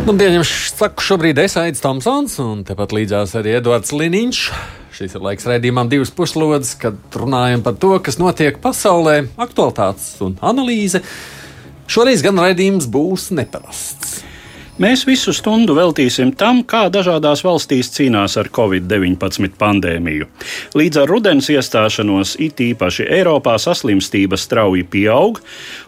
Labdien, jums saku, šobrīd es Aits Tomsons un tepat līdzās arī Edvards Liniņš. Šis ir laiks raidījumam divas puslodes, kad runājam par to, kas notiek pasaulē, aktualitātes un analīze. Šoreiz gan raidījums būs neparasts. Mēs visu stundu veltīsim tam, kā dažādās valstīs cīnās ar covid-19 pandēmiju. Līdz ar rudens iestāšanos, it īpaši Eiropā, saslimstība strauji pieaug,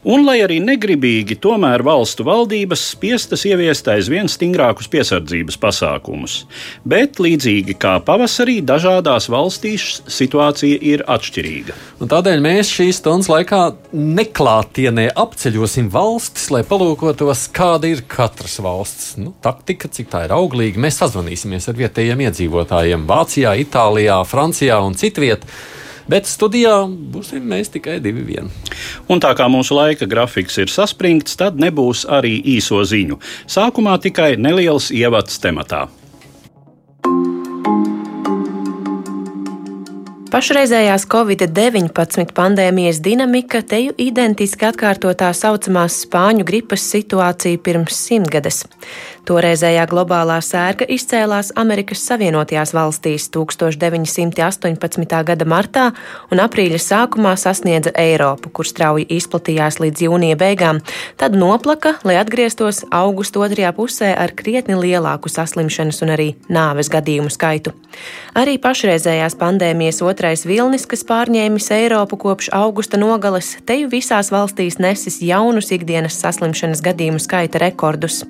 un, lai arī negribīgi, tomēr valstu valdības spiestas ieviest aizvien stingrākus piesardzības pasākumus. Bet, līdzīgi kā pavasarī, dažādās valstīs situācija ir atšķirīga. Un tādēļ mēs šīs stundas laikā neklātienē apceļosim valstis, lai palūkotos, kāda ir katras valsts valsts nu, taktika, cik tā ir auglīga. Mēs sazvanīsimies ar vietējiem iedzīvotājiem Vācijā, Itālijā, Francijā un citvietā. Bet studijā būsim mēs tikai divi vieni. Un tā kā mūsu laika grafiks ir saspringts, tad nebūs arī īso ziņu. Sākumā tikai neliels ievads tematā. Pašreizējās Covid-19 pandēmijas dinamika teju identiski atkārto tā saucamās spāņu gripas situāciju pirms simtgades. Toreizējā globālā sērga izcēlās Amerikas Savienotajās valstīs 1918. gada martā un aprīļa sākumā sasniedza Eiropu, kur strauji izplatījās līdz jūnija beigām, tad noplaka, lai atgrieztos augusta otrajā pusē ar krietni lielāku saslimšanas un arī nāves gadījumu skaitu. Arī pašreizējās pandēmijas otrais vilnis, kas pārņēmis Eiropu kopš augusta nogales, teju visās valstīs nesis jaunus ikdienas saslimšanas gadījumu skaita rekordus.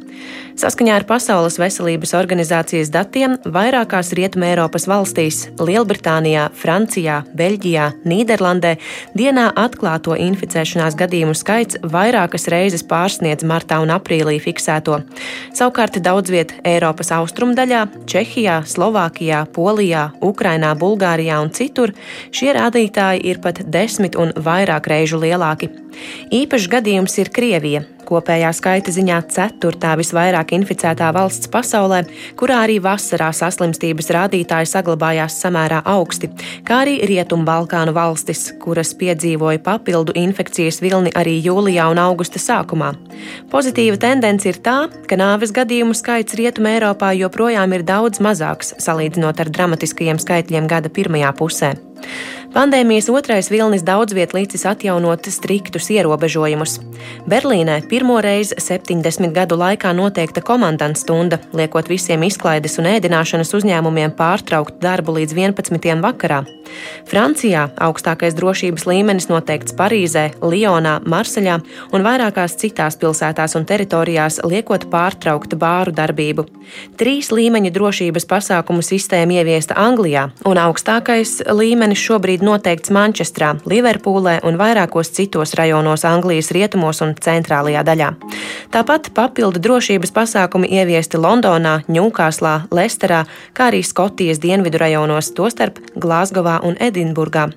Saskaņā ar Pasaules veselības organizācijas datiem vairākās Rietumē Eiropas valstīs - Lielbritānijā, Francijā, Beļģijā, Nīderlandē dienā atklāto inficēšanās gadījumu skaits vairākas reizes pārsniedz martā un aprīlī fiksēto. Savukārt daudz viet Eiropas austrumdaļā, Čehijā, Slovākijā, Polijā, Ukrainā, Bulgārijā un citur šie rādītāji ir pat desmit un vairāk reižu lielāki. Īpašs gadījums ir Krievija, kopējā skaita ziņā ceturtā visvairāk inficētā valsts pasaulē, kurā arī vasarā saslimstības rādītāji saglabājās samērā augsti, kā arī Rietumbalkānu valstis, kuras piedzīvoja papildu infekcijas vilni arī jūlijā un augusta sākumā. Pozitīva tendence ir tā, ka nāves gadījumu skaits Rietumē Eiropā joprojām ir daudz mazāks salīdzinot ar dramatiskajiem skaitļiem gada pirmajā pusē. Pandēmijas otrais vilnis daudz viet līdzis atjaunot striktus ierobežojumus. Berlīnē pirmo reizi 70 gadu laikā noteikta komandants stunda, liekot visiem izklaides un ēdināšanas uzņēmumiem pārtraukt darbu līdz 11. vakarā. Francijā augstākais drošības līmenis noteikts Parīzē, Lionā, Marseļā un vairākās citās pilsētās un teritorijās, liekot pārtraukt bāru darbību. Trīs līmeņa drošības pasākumu sistēma ieviesta Anglijā, un augstākais līmenis šobrīd šobrīd noteikts Manchestrā, Liverpūlē un vairākos citos rajonos Anglijas rietumos un centrālajā daļā. Tāpat papildu drošības pasākumi ieviesti Londonā, Ņūkāslā, Lesterā, kā arī Skotijas dienvidu rajonos, tostarp Glāzgovā un Edinburgā,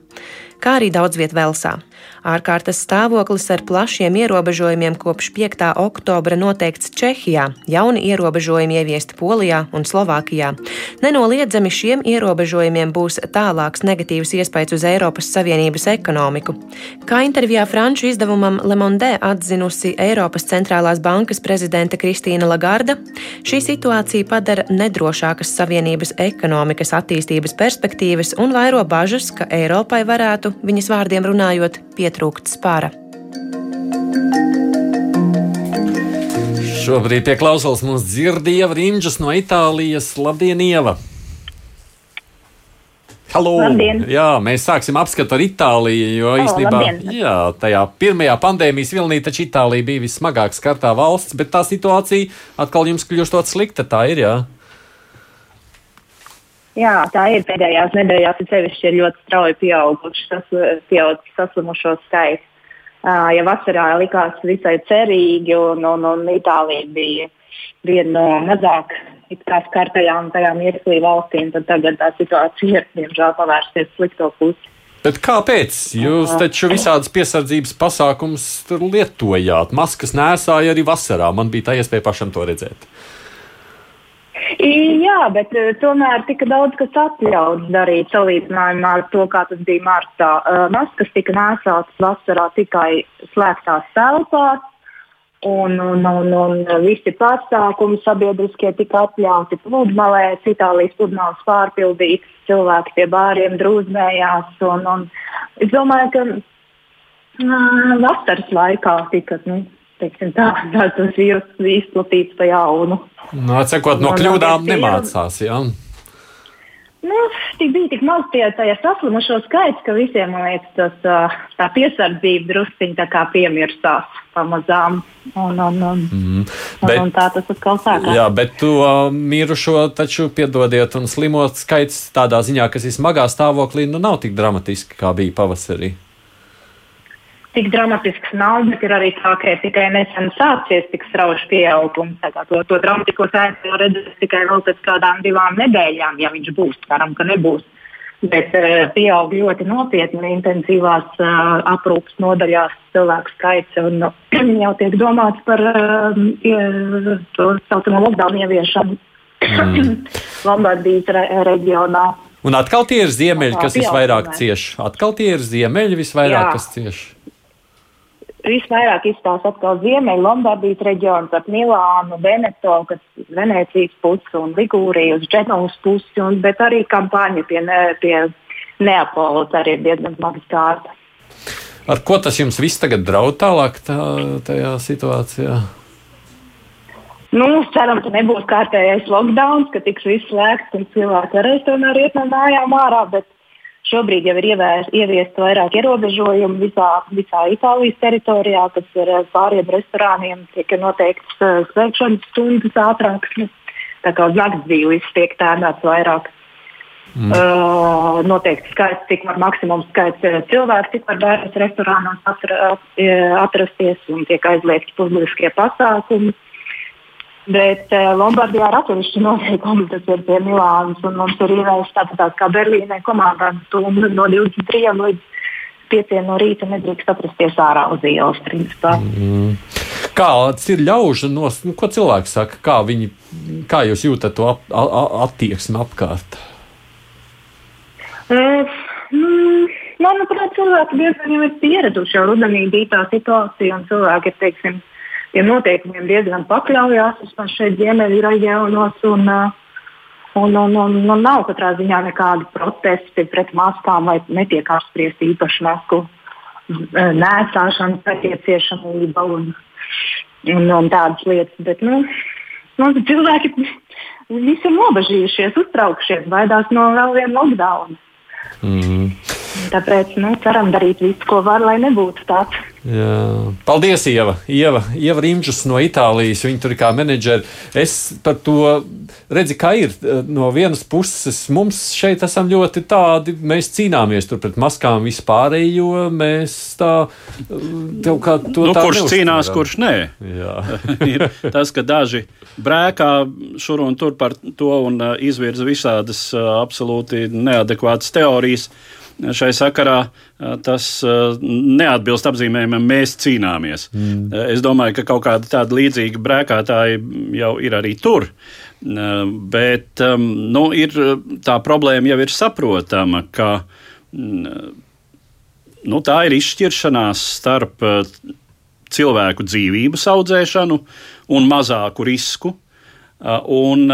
kā arī daudz viet Velsā. Ārkārtas stāvoklis ar plašiem ierobežojumiem kopš 5. oktobra noteikts Čehijā, jauni ierobežojumi ieviesti Polijā un Slovākijā. Nenoliedzami šiem ierobežojumiem būs tālāks negatīvs iespējas uz Eiropas Savienības ekonomiku. Kā intervijā franču izdevumam Le Monde atzinusi Eiropas centrālās bankas prezidente Kristīna Lagarda, šī situācija padara nedrošākas Savienības ekonomikas attīstības perspektīvas un vairo bažas, ka Eiropai varētu, viņas vārdiem runājot, pietrūkt spāra. Šobrīd pie klausulas mums dzird Ieva Rīņģis no Itālijas. Labdien, Ieva! Halo! Labdien. Jā, mēs sāksim apskatu ar Itāliju, jo O, īstenībā labdien. jā, tajā pirmajā pandēmijas vilnī taču Itālija bija vismagāk skartā valsts, bet tā situācija atkal jums kļūstot slikta. Tā ir, jā. Jā, tā ir pēdējās nedēļās, ir sevišķi ir ļoti strauji pieauguši sas, pieaudzis saslimušo skaits. Uh, ja vasarā likās visai cerīgi, un, un, un Itālija bija viena no mazāk skartajām tajām ieslī valstīm, tad tagad tā situācija ir, diemžēl, pavērsies slikto pusi. Bet kāpēc? Jūs taču visādas piesardzības pasākumus lietojāt. Maskas nēsāja arī vasarā. Man bija tā iespēja pašam to redzēt. Jā, bet uh, tomēr tika daudz kas atļauts darīt salīdzinājumā ar to, kā tas bija martā. Uh, maskas tika nēsātas vasarā tikai slēgtās telpās, un, un, un, un visi pasākumi sabiedriskie tika atļauti pludmalēs, Itālijas pludmales pārpildītas, cilvēki pie bāriem drūzmējās. Un, un es domāju, ka uh, vasaras laikā tika. Nu, teiksim, tā, tā tas vīrus izplatīts pa jaunu. Nu, atsakot, no kļūdām nemācās. Jā. Nu, tik bija tik maz tie saslimušo skaits, ka visiem liekas, tas, tā piesardzība drusciņā piemirstās pamazām. Un, un, un, mm. bet, un, un tā tas atkal sākās. Jā, bet to uh, mirušo taču piedodiet, un slimot skaits tādā ziņā, kas ir smagā stāvoklī, nu nav tik dramatiski, kā bija pavasarī tik dramatisks nav, bet ir arī tā, ka ir tikai nesen sācies tik strauji pieaugums. To, to dramatisko sēdi jau redzēs tikai vēl pēc kādām divām nedēļām, ja viņš būs. Ceram, ka nebūs. Bet uh, pieaug ļoti nopietni intensīvās uh, aprūpas nodaļās cilvēku skaits. Un, uh, jau tiek domāts par uh, to saucamo lockdown ieviešanu mm. Lombardijas re reģionā. Un atkal tie ir ziemeļi, kas visvairāk cieš. Atkal tie ir ziemeļi visvairāk, Jā. kas cieš visvairāk izstāsta atkal Ziemeļa Lombardijas reģions ap Milānu, Veneto, kas Venecijas pusi un Ligūriju uz Dženovas pusi, un, bet arī kampaņa pie, ne, pie Neapolis arī ir diezgan smaga skārta. Ar ko tas jums viss tagad draud tālāk tā, tajā situācijā? Nu, ceram, ka nebūs kārtējais lockdown, ka tiks viss slēgts un cilvēki varēs tomēr iet no mājām ārā, bet Šobrīd jau ir ieviesta vairāk ierobežojumu visā, visā Itālijas teritorijā, kas ir eh, pāriem restorāniem, tiek noteikts uh, slēgšanas stundas ātrākas. Tā kā uz nakts dzīves tiek tēmēts vairāk. Mm. Uh, noteikti skaits, cik var maksimums skaits cilvēku, cik var bērnus restorānos atra, atrasties un tiek aizliegti publiskie pasākumi. Bet uh, Lombardijā ir atsevišķi noteikumi, tas ir pie Milānas. Mums ir ievēlēts tāpat tā kā Berlīnē komandām stundu no 23 līdz 5 no rīta nedrīkst atrasties ārā uz ielas. Mm. Kāds ir ļaužu nos, nu, ko cilvēki saka, kā, viņi, kā jūs jūtat to ap, a, attieksmi apkārt? Uh, mm, manuprāt, cilvēki diezgan jau ir pieraduši, jo rudenī bija tā situācija un cilvēki ir, teiksim, tiem noteikumiem diezgan pakļaujās. Vismaz šeit ziemeļu reģionos. Un, uh, un, un, un, un nav katrā ziņā nekādi protesti pret maskām vai netiek apspriesti īpaši masku uh, nēsāšanas nepieciešamība un, un, un tādas lietas. Bet, nu, nu, cilvēki visi ir nobežījušies, uztraukšies, baidās no vēl viena lockdowna. Mm. Tāpēc nu, ceram darīt visu, ko var, lai nebūtu tāds. Jā. Paldies, Ieva. Ieva, Ieva Rīmčus no Itālijas. Viņa tur ir kā menedžera. Es par to redzu, kā ir. No vienas puses, mums šeit esam ļoti tādi, mēs cīnāmies pret maskām vispārējo. Mēs tā, kā to nu, kurš cīnās, kurš nē. ir tas, ka daži brēkā šur un tur par to un uh, izvirza visādas absolūti neadekvātas teorijas šai sakarā tas neatbilst apzīmējumam, mēs cīnāmies. Mm. Es domāju, ka kaut kāda tāda līdzīga brēkātāja jau ir arī tur. Bet nu, ir, tā problēma jau ir saprotama, ka nu, tā ir izšķiršanās starp cilvēku dzīvības audzēšanu un mazāku risku un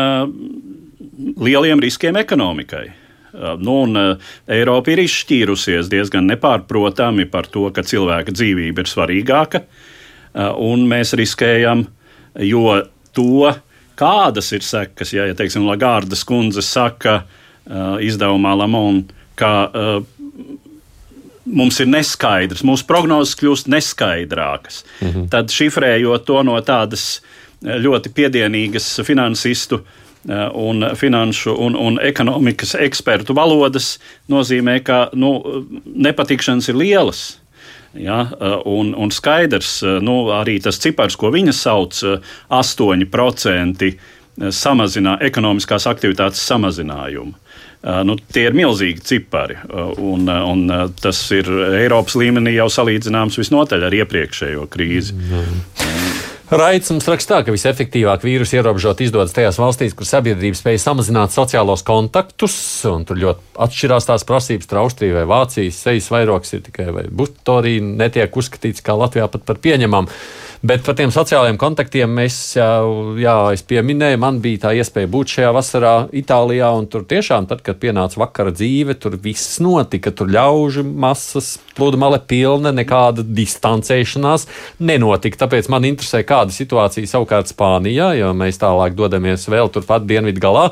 lieliem riskiem ekonomikai. Uh, nu, un, uh, Eiropa ir izšķīrusies diezgan nepārprotami par to, ka cilvēka dzīvība ir svarīgāka, uh, un mēs riskējam, jo to, kādas ir sekas, ja, ja teiksim, Lagardas kundze saka izdevumā Lamon, ka mums ir neskaidrs, mūsu prognozes kļūst neskaidrākas. -hmm. Tad šifrējot to no tādas ļoti piedienīgas finansistu uh, un finanšu un, un ekonomikas ekspertu valodas nozīmē, ka nu, nepatikšanas ir lielas. Ja, eh, un, un skaidrs, eh, nu, arī tas cipars, ko viņa sauc, 8% samazinā ekonomiskās aktivitātes samazinājumu. Nu, tie ir milzīgi cipari, un, un tas ir Eiropas līmenī jau salīdzināms visnotaļ ar iepriekšējo krīzi. Mm. Raits mums rakstā, ka visefektīvāk vīrusu ierobežot izdodas tajās valstīs, kur sabiedrība spēj samazināt sociālos kontaktus, un tur ļoti atšķirās tās prasības. Tur Austrija vai Vācijas sejas vairogs ir tikai vai butorija netiek uzskatīts kā Latvijā pat par pieņemamu. Bet par tiem sociālajiem kontaktiem mēs jau, jā, es pieminēju, man bija tā iespēja būt šajā vasarā Itālijā, un tur tiešām, tad, kad pienāca vakara dzīve, tur viss notika, tur ļaužu masas, pludmale pilna, nekāda distancēšanās nenotika. Tāpēc man interesē, kāda situācija savukārt Spānijā, jo mēs tālāk dodamies vēl turpat dienvidu galā.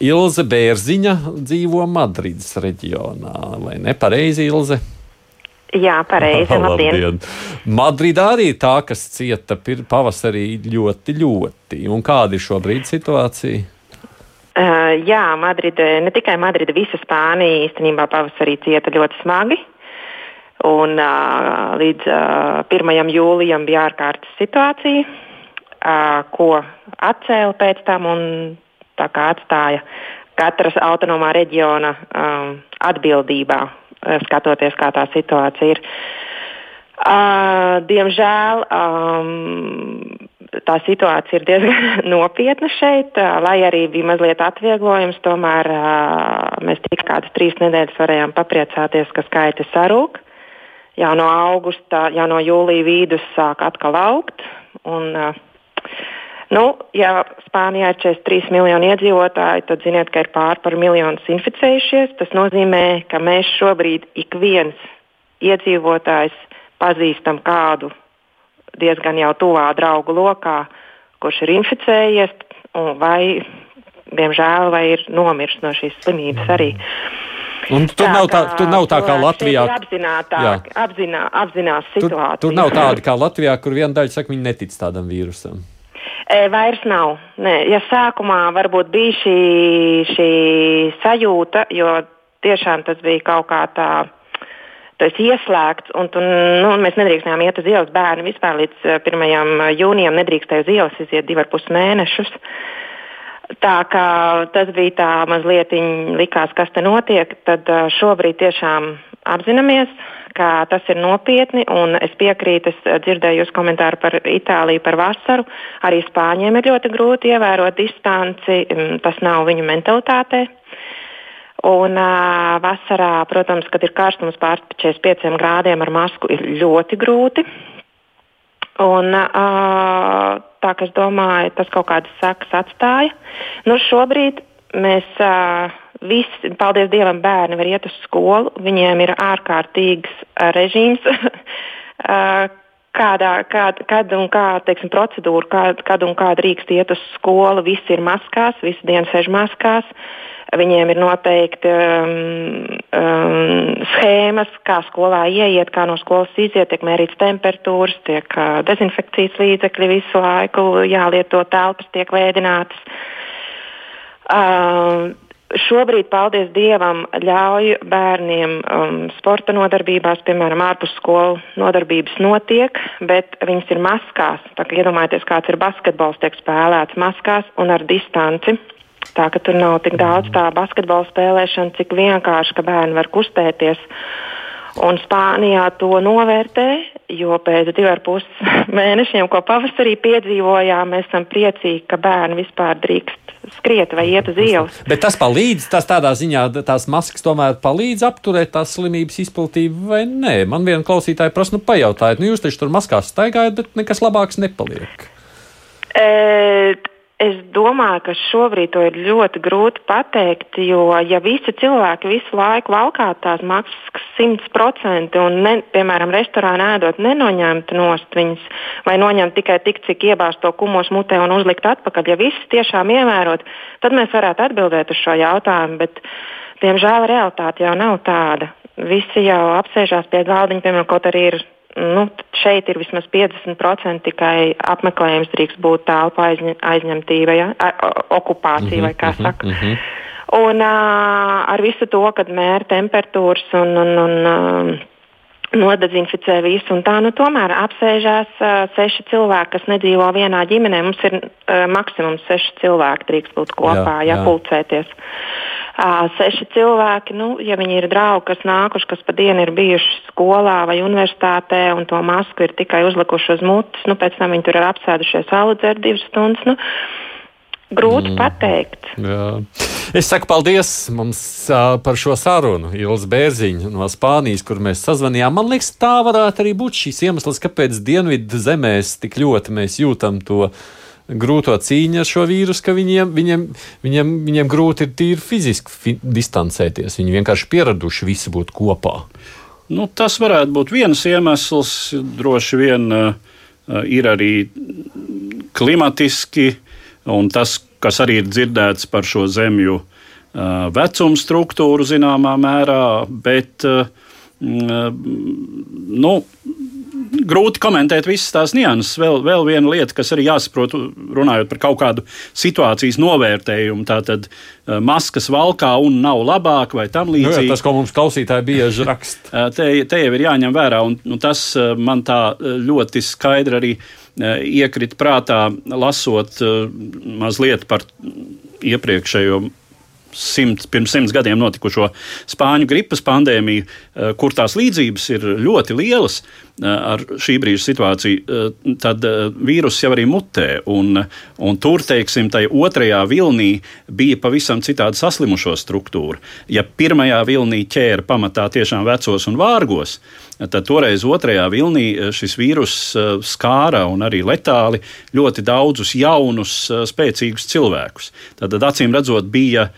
Ilze Bērziņa dzīvo Madrides reģionā, vai ne pareizi, Ilze? Jā, pareizi. Labdien. labdien. Madridā arī ir tā, kas cieta pavasarī ļoti, ļoti. Un kāda ir šobrīd situācija? Uh, jā, Madride, ne tikai Madride, visa Spānija īstenībā pavasarī cieta ļoti smagi. Un, uh, līdz uh, 1. jūlijam bija ārkārtas situācija, uh, ko atcēla pēc tam un atstāja katras autonomā reģiona um, atbildībā skatoties, kā tā situācija ir. Uh, diemžēl um, tā situācija ir diezgan nopietna šeit, uh, lai arī bija mazliet atvieglojums. Tomēr uh, mēs tikai kādas trīs nedēļas varējām papriecāties, ka skaiti sarūk. Jau no augusta, jau no jūlija vidus sāk atkal augt. Un, uh, Nu, ja Spānijā ir 43 miljoni iedzīvotāji, tad ziniet, ka ir pār par miljonu inficējušies. Tas nozīmē, ka mēs šobrīd ik viens iedzīvotājs pazīstam kādu diezgan jau tuvā draugu lokā, kurš ir inficējies vai, diemžēl, vai ir nomiris no šīs slimības arī. Un tur, tā, nav tā, tur nav tā kā Latvijā. Apzinā, apzinās situāciju. Tur, tur nav tāda kā Latvijā, kur viena daļa saka, viņi netic tādam vīrusam. E, vairs nav. Nē, ja sākumā varbūt bija šī, šī sajūta, jo tiešām tas bija kaut kā tā. Tu esi ieslēgts, un tu, nu, mēs nedrīkstējām iet uz ielas. Bērni vispār līdz 1. E, jūnijam nedrīkstēja uz ielas iziet divus ar pus mēnešus. Tā kā tas bija tā mazliet likās, kas te notiek, tad šobrīd tiešām apzināmies, ka tas ir nopietni, es piekrītu, es dzirdēju jūs komentāru par Itāliju, par vasaru. Arī Spāņiem ir ļoti grūti ievērot distanci, tas nav viņu mentalitātē. Un uh, vasarā, protams, kad ir karstums pār 45 grādiem ar masku, ir ļoti grūti. Un, uh, tā kā es domāju, tas kaut kādas sekas atstāja. Nu, šobrīd mēs uh, visi, paldies Dievam, bērni var iet uz skolu. Viņiem ir ārkārtīgs uh, režīms. uh, kādā, kād, kad un kā, teiksim, procedūra, kā, kad un kā drīkst iet uz skolu. Visi ir maskās, visu dienu sēž maskās. Viņiem ir noteikti um, um, schēmas, kā skolā ieiet, kā no skolas iziet, tiek mērīts temperatūras, tiek uh, dezinfekcijas līdzekļi visu laiku jālieto, telpas tiek vēdinātas. Uh, Šobrīd, paldies Dievam, ļauj bērniem um, sporta nodarbībās, piemēram, ārpus skolu nodarbības notiek, bet viņas ir maskās. Tā, iedomājieties, kāds ir basketbols, tiek spēlēts maskās un ar distanci. Tā ka tur nav tik daudz tā basketbola spēlēšana, cik vienkārši, ka bērni var kustēties. Un Spānijā to novērtē, jo pēc diviem ar pus mēnešiem, ko pavasarī piedzīvojām, mēs esam priecīgi, ka bērni vispār drīkst skriet vai iet uz ielas. Bet tas palīdz, tas tādā ziņā, tās maskas tomēr palīdz apturēt tās slimības izplatību vai nē. Man viena klausītāja prasa, nu pajautājiet, nu jūs taču tur maskās staigājat, bet nekas labāks nepaliek. E Es domāju, ka šobrīd to ir ļoti grūti pateikt, jo ja visi cilvēki visu laiku valkātu tās maksas simts procenti un, ne, piemēram, restorānā ēdot nenoņemtu nost viņas vai noņemt tikai tik, cik iebāzt to kumos mutē un uzlikt atpakaļ, ja visi tiešām ievērot, tad mēs varētu atbildēt uz šo jautājumu, bet, diemžēl, realitāte jau nav tāda. Visi jau apsēžās pie galdiņa, piemēram, kaut arī ir nu, šeit ir vismaz 50% tikai apmeklējums, drīkst būt telpa aizņemtība, ja? okupācija, mm -hmm, vai kā mhm, saka. Mm -hmm. Un uh, ar visu to, kad mēra temperatūras un, un, un uh, nodezinficē visu, un tā nu, tomēr apsēžās uh, seši cilvēki, kas nedzīvo vienā ģimenē. Mums ir uh, maksimums seši cilvēki, drīkst būt kopā, jā, jā. ja pulcēties. Seši cilvēki, nu, ja viņi ir draugi, kas nākuši, kas pa dienu ir bijuši skolā vai universitātē un to masku ir tikai uzlikuši uz mutes, nu, pēc tam viņi tur ir apsēdušies salu dzert divas stundas. Nu, Grūti mm. pateikt. Jā. Es saku paldies mums uh, par šo sarunu. Ilis Bērziņš no Spānijas, kur mēs sazvanījām. Man liekas, tā varētu arī būt šīs iemesls, kāpēc Dienvidu zemēs tik ļoti mēs jūtam to grūto cīņu ar šo vīrusu, ka viņiem, viņiem, viņiem, viņiem grūti ir tīri fiziski fi distancēties. Viņi vienkārši pieraduši visi būt kopā. Nu, tas varētu būt viens iemesls. Droši vien uh, ir arī klimatiski, un tas, kas arī ir dzirdēts par šo zemju uh, vecumu struktūru zināmā mērā, bet uh, nu, grūti komentēt visas tās nianses. Vēl, vēl viena lieta, kas arī jāsaprot, runājot par kaut kādu situācijas novērtējumu. Tātad eh, maskas valkā un nav labāk vai tam līdzīgi. Nu, jā, tas, ko mums klausītāji bieži raksta. Eh, te, te jau ir jāņem vērā, un, un tas eh, man tā ļoti skaidri arī iekrita prātā, lasot mazliet par iepriekšējo simt, pirms simts gadiem notikušo spāņu gripas pandēmiju, eh, kur tās līdzības ir ļoti lielas eh, ar šī brīža situāciju, eh, tad vīruss jau arī mutē. Un, un tur, teiksim, tajā otrajā vilnī bija pavisam citāda saslimušo struktūra. Ja pirmajā vilnī ķēra pamatā tiešām vecos un vārgos, tad toreiz otrajā vilnī šis vīrus skāra un arī letāli ļoti daudzus jaunus, spēcīgus cilvēkus. Tad acīm redzot, bija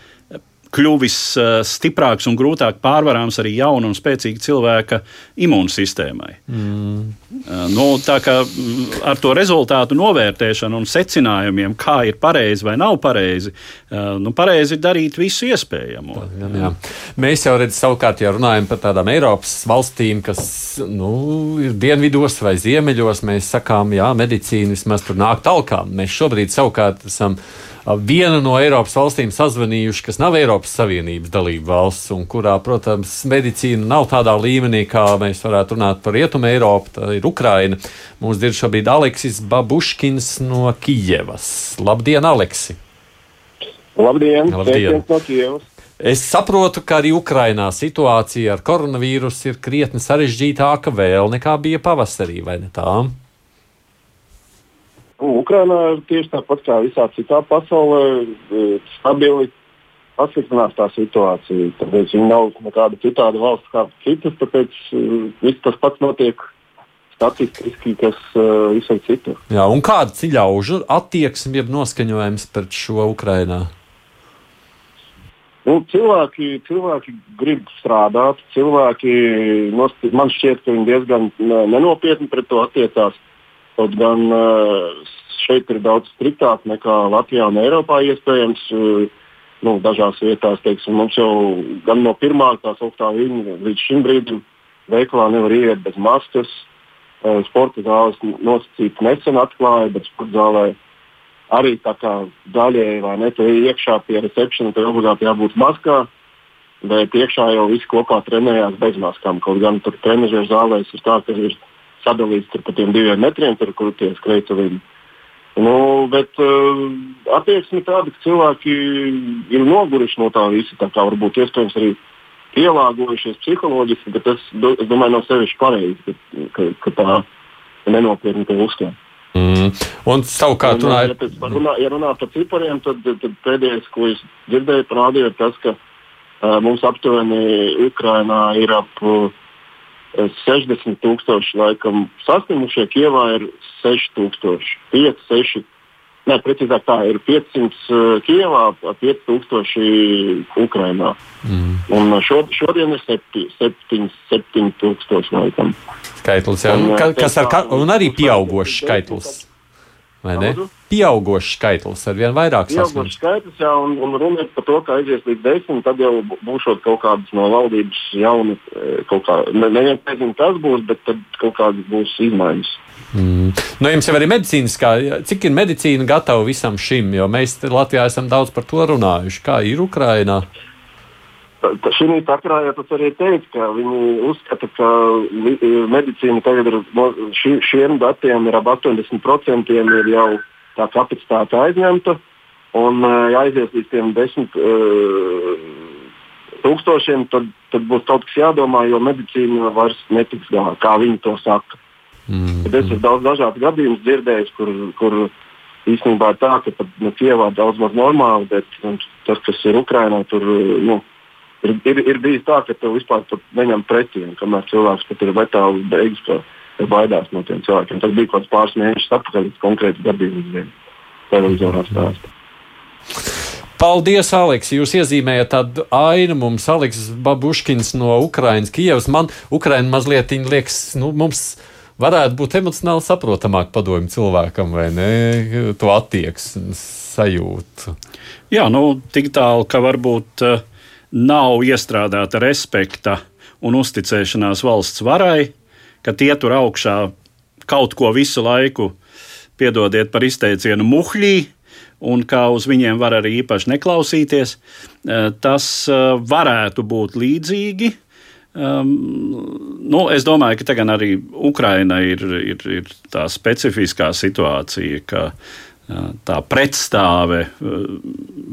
kļuvis uh, stiprāks un grūtāk pārvarāms arī jaunu un spēcīgu cilvēka imūnsistēmai. Mm. Uh, nu, tā kā mm, ar to rezultātu novērtēšanu un secinājumiem, kā ir pareizi vai nav pareizi, uh, nu, pareizi ir darīt visu iespējamo. Jā, jā. Mēs jau redzam, savukārt, ja runājam par tādām Eiropas valstīm, kas nu, ir dienvidos vai ziemeļos, mēs sakām, jā, medicīna vismaz tur nāk talkā. Mēs šobrīd savukārt esam viena no Eiropas valstīm sazvanījuši, kas nav Eiropas Savienības dalība valsts, un kurā, protams, medicīna nav tādā līmenī, kā mēs varētu runāt par Rietumu Eiropu, tā ir Ukraina. Mums ir šobrīd Aleksis Babuškins no Kijevas. Labdien, Aleksi! Labdien! Labdien. No Kievas. Es saprotu, ka arī Ukrainā situācija ar koronavīrusu ir krietni sarežģītāka vēl nekā bija pavasarī, vai ne tā? Nu, Ukrainā ir tieši tāpat kā visā citā pasaulē, e, stabili pasliktinās tā situācija. Tāpēc viņi nav nekāda citāda valsts kā citas, tāpēc e, viss tas pats notiek statistiski, kas uh, visur citur. Jā, un kāda ir ļaužu attieksme, jeb noskaņojums pret šo Ukrainā? Nu, cilvēki, cilvēki grib strādāt, cilvēki man šķiet, ka viņi diezgan nenopietni pret to attiecās. Kaut gan šeit ir daudz striktāk nekā Latvijā un Eiropā iespējams. Nu, dažās vietās, teiksim, mums jau gan no pirmā tā sauktā viņa līdz šim brīdim veikalā nevar iet bez maskas. Sporta zāles nosacīti nesen atklāja, bet sporta zālē arī tā kā daļēji vai ne, tur iekšā pie recepcijas, tur obligāti jābūt maskā. Bet iekšā jau visi kopā trenējās bez maskām. Kaut gan tur trenižera zālēs ir tā, ka ir sadalīts par tiem diviem metriem, tur, kur tie skrejceļi. Nu, bet uh, attieksme tāda, ka cilvēki ir noguruši no tā visa. Tā kā varbūt iespējams arī pielāgojušies psiholoģiski, bet tas, es domāju, nav sevišķi pareizi, ka, ka, ka tā nenopietni to uzskata. Mm. Un savukārt, un, ja, runā, ja runā par cipariem, tad, tad pēdējais, ko es dzirdēju, parādīja tas, ka uh, mums aptuveni Ukrainā ir ap uh, 60 tūkstoši laikam saslimušie, Kievā ir 6000, 5, 6. Nē, precīzāk tā ir 500 uh, Kievā, 5000 Ukrainā. Mm. Un šo, šodien ir 7, 7, 7 tūkstoši laikam. Skaitlis, jā. Un, Ka, kas ar, ka, un arī pieaugošs skaitlis. Vai ne? Pieaugošs skaitlis ar vien vairāk sasniegts. Pieaugošs skaitlis, jā, un, un runa ir par to, ka aizies līdz desmit, tad jau būšot kaut kādas no valdības jauni, e, kaut kā, ne, neviens nezinu, kas būs, bet tad kaut kādas būs izmaiņas. Mm. Nu, jums jau arī medicīniskā, cik ir medicīna gatava visam šim, jo mēs Latvijā esam daudz par to runājuši. Kā ir Ukrainā? Uh, Šī sakarā jau tas arī teica, ka viņi uzskata, ka medicīna tagad ir ši, šiem datiem ir ap 80% ir jau tā kapacitāte aizņemta. Un jāaizies līdz tiem 10, tūkstošiem, tad, tad būs kaut kas jādomā, jo medicīna vairs netiks galā, kā viņi to saka. Mm. Tad es esmu daudz dažādu gadījumu dzirdējis, kur, kur īstenībā tā, ka pat nu, Kievā daudz maz normāli, bet tas, kas ir Ukrainā, tur nu, ir, ir, ir bijis tā, ka tu vispār neņem pretī, kamēr cilvēks pat ir letāli beigas, ka baidās no tiem cilvēkiem. Tas bija kaut kāds pāris mēnešus atpakaļ, konkrēts gadījums televizorā stāstā. Paldies, Aleks! Jūs iezīmējat tādu ainu mums, Aleks Babuškins no Ukrainas, Kievas. Man Ukraina mazliet liekas, nu, mums varētu būt emocionāli saprotamāk padomju cilvēkam, vai ne? To attieksmi sajūtu. Jā, nu, tik tālu, ka varbūt uh, nav iestrādāta respekta un uzticēšanās valsts varai, ka tie tur augšā kaut ko visu laiku, piedodiet par izteicienu, muhļī, un kā uz viņiem var arī īpaši neklausīties. Eh, tas eh, varētu būt līdzīgi. Um, nu, es domāju, ka tagad arī Ukraina ir, ir, ir tā specifiskā situācija, ka tā pretstāve uh,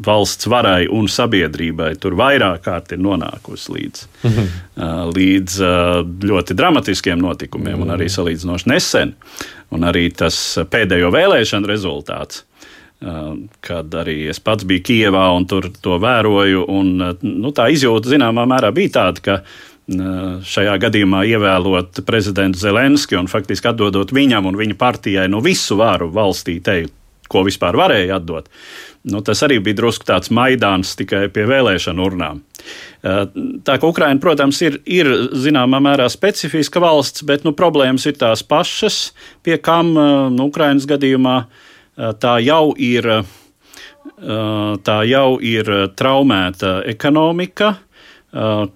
valsts varai un sabiedrībai tur vairāk kārt ir nonākusi līdz, mhm. uh, līdz ļoti dramatiskiem notikumiem, un arī salīdzinoši nesen. Un arī tas pēdējo vēlēšanu rezultāts kad arī es pats biju Kijevā un tur to vēroju. Un, nu, tā izjūta zināmā mērā bija tāda, ka šajā gadījumā ievēlot prezidentu Zelenski un faktiski atdodot viņam un viņa partijai no visu varu valstī teikt, ko vispār varēja atdot. Nu, tas arī bija drusku tāds maidāns tikai pie vēlēšanu urnām. Tā kā Ukraina, protams, ir, ir zināmā mērā specifiska valsts, bet nu, problēmas ir tās pašas, pie kam nu, Ukrainas gadījumā uh, Eh, tā jau ir, eh, tā jau ir traumēta ekonomika. Eh,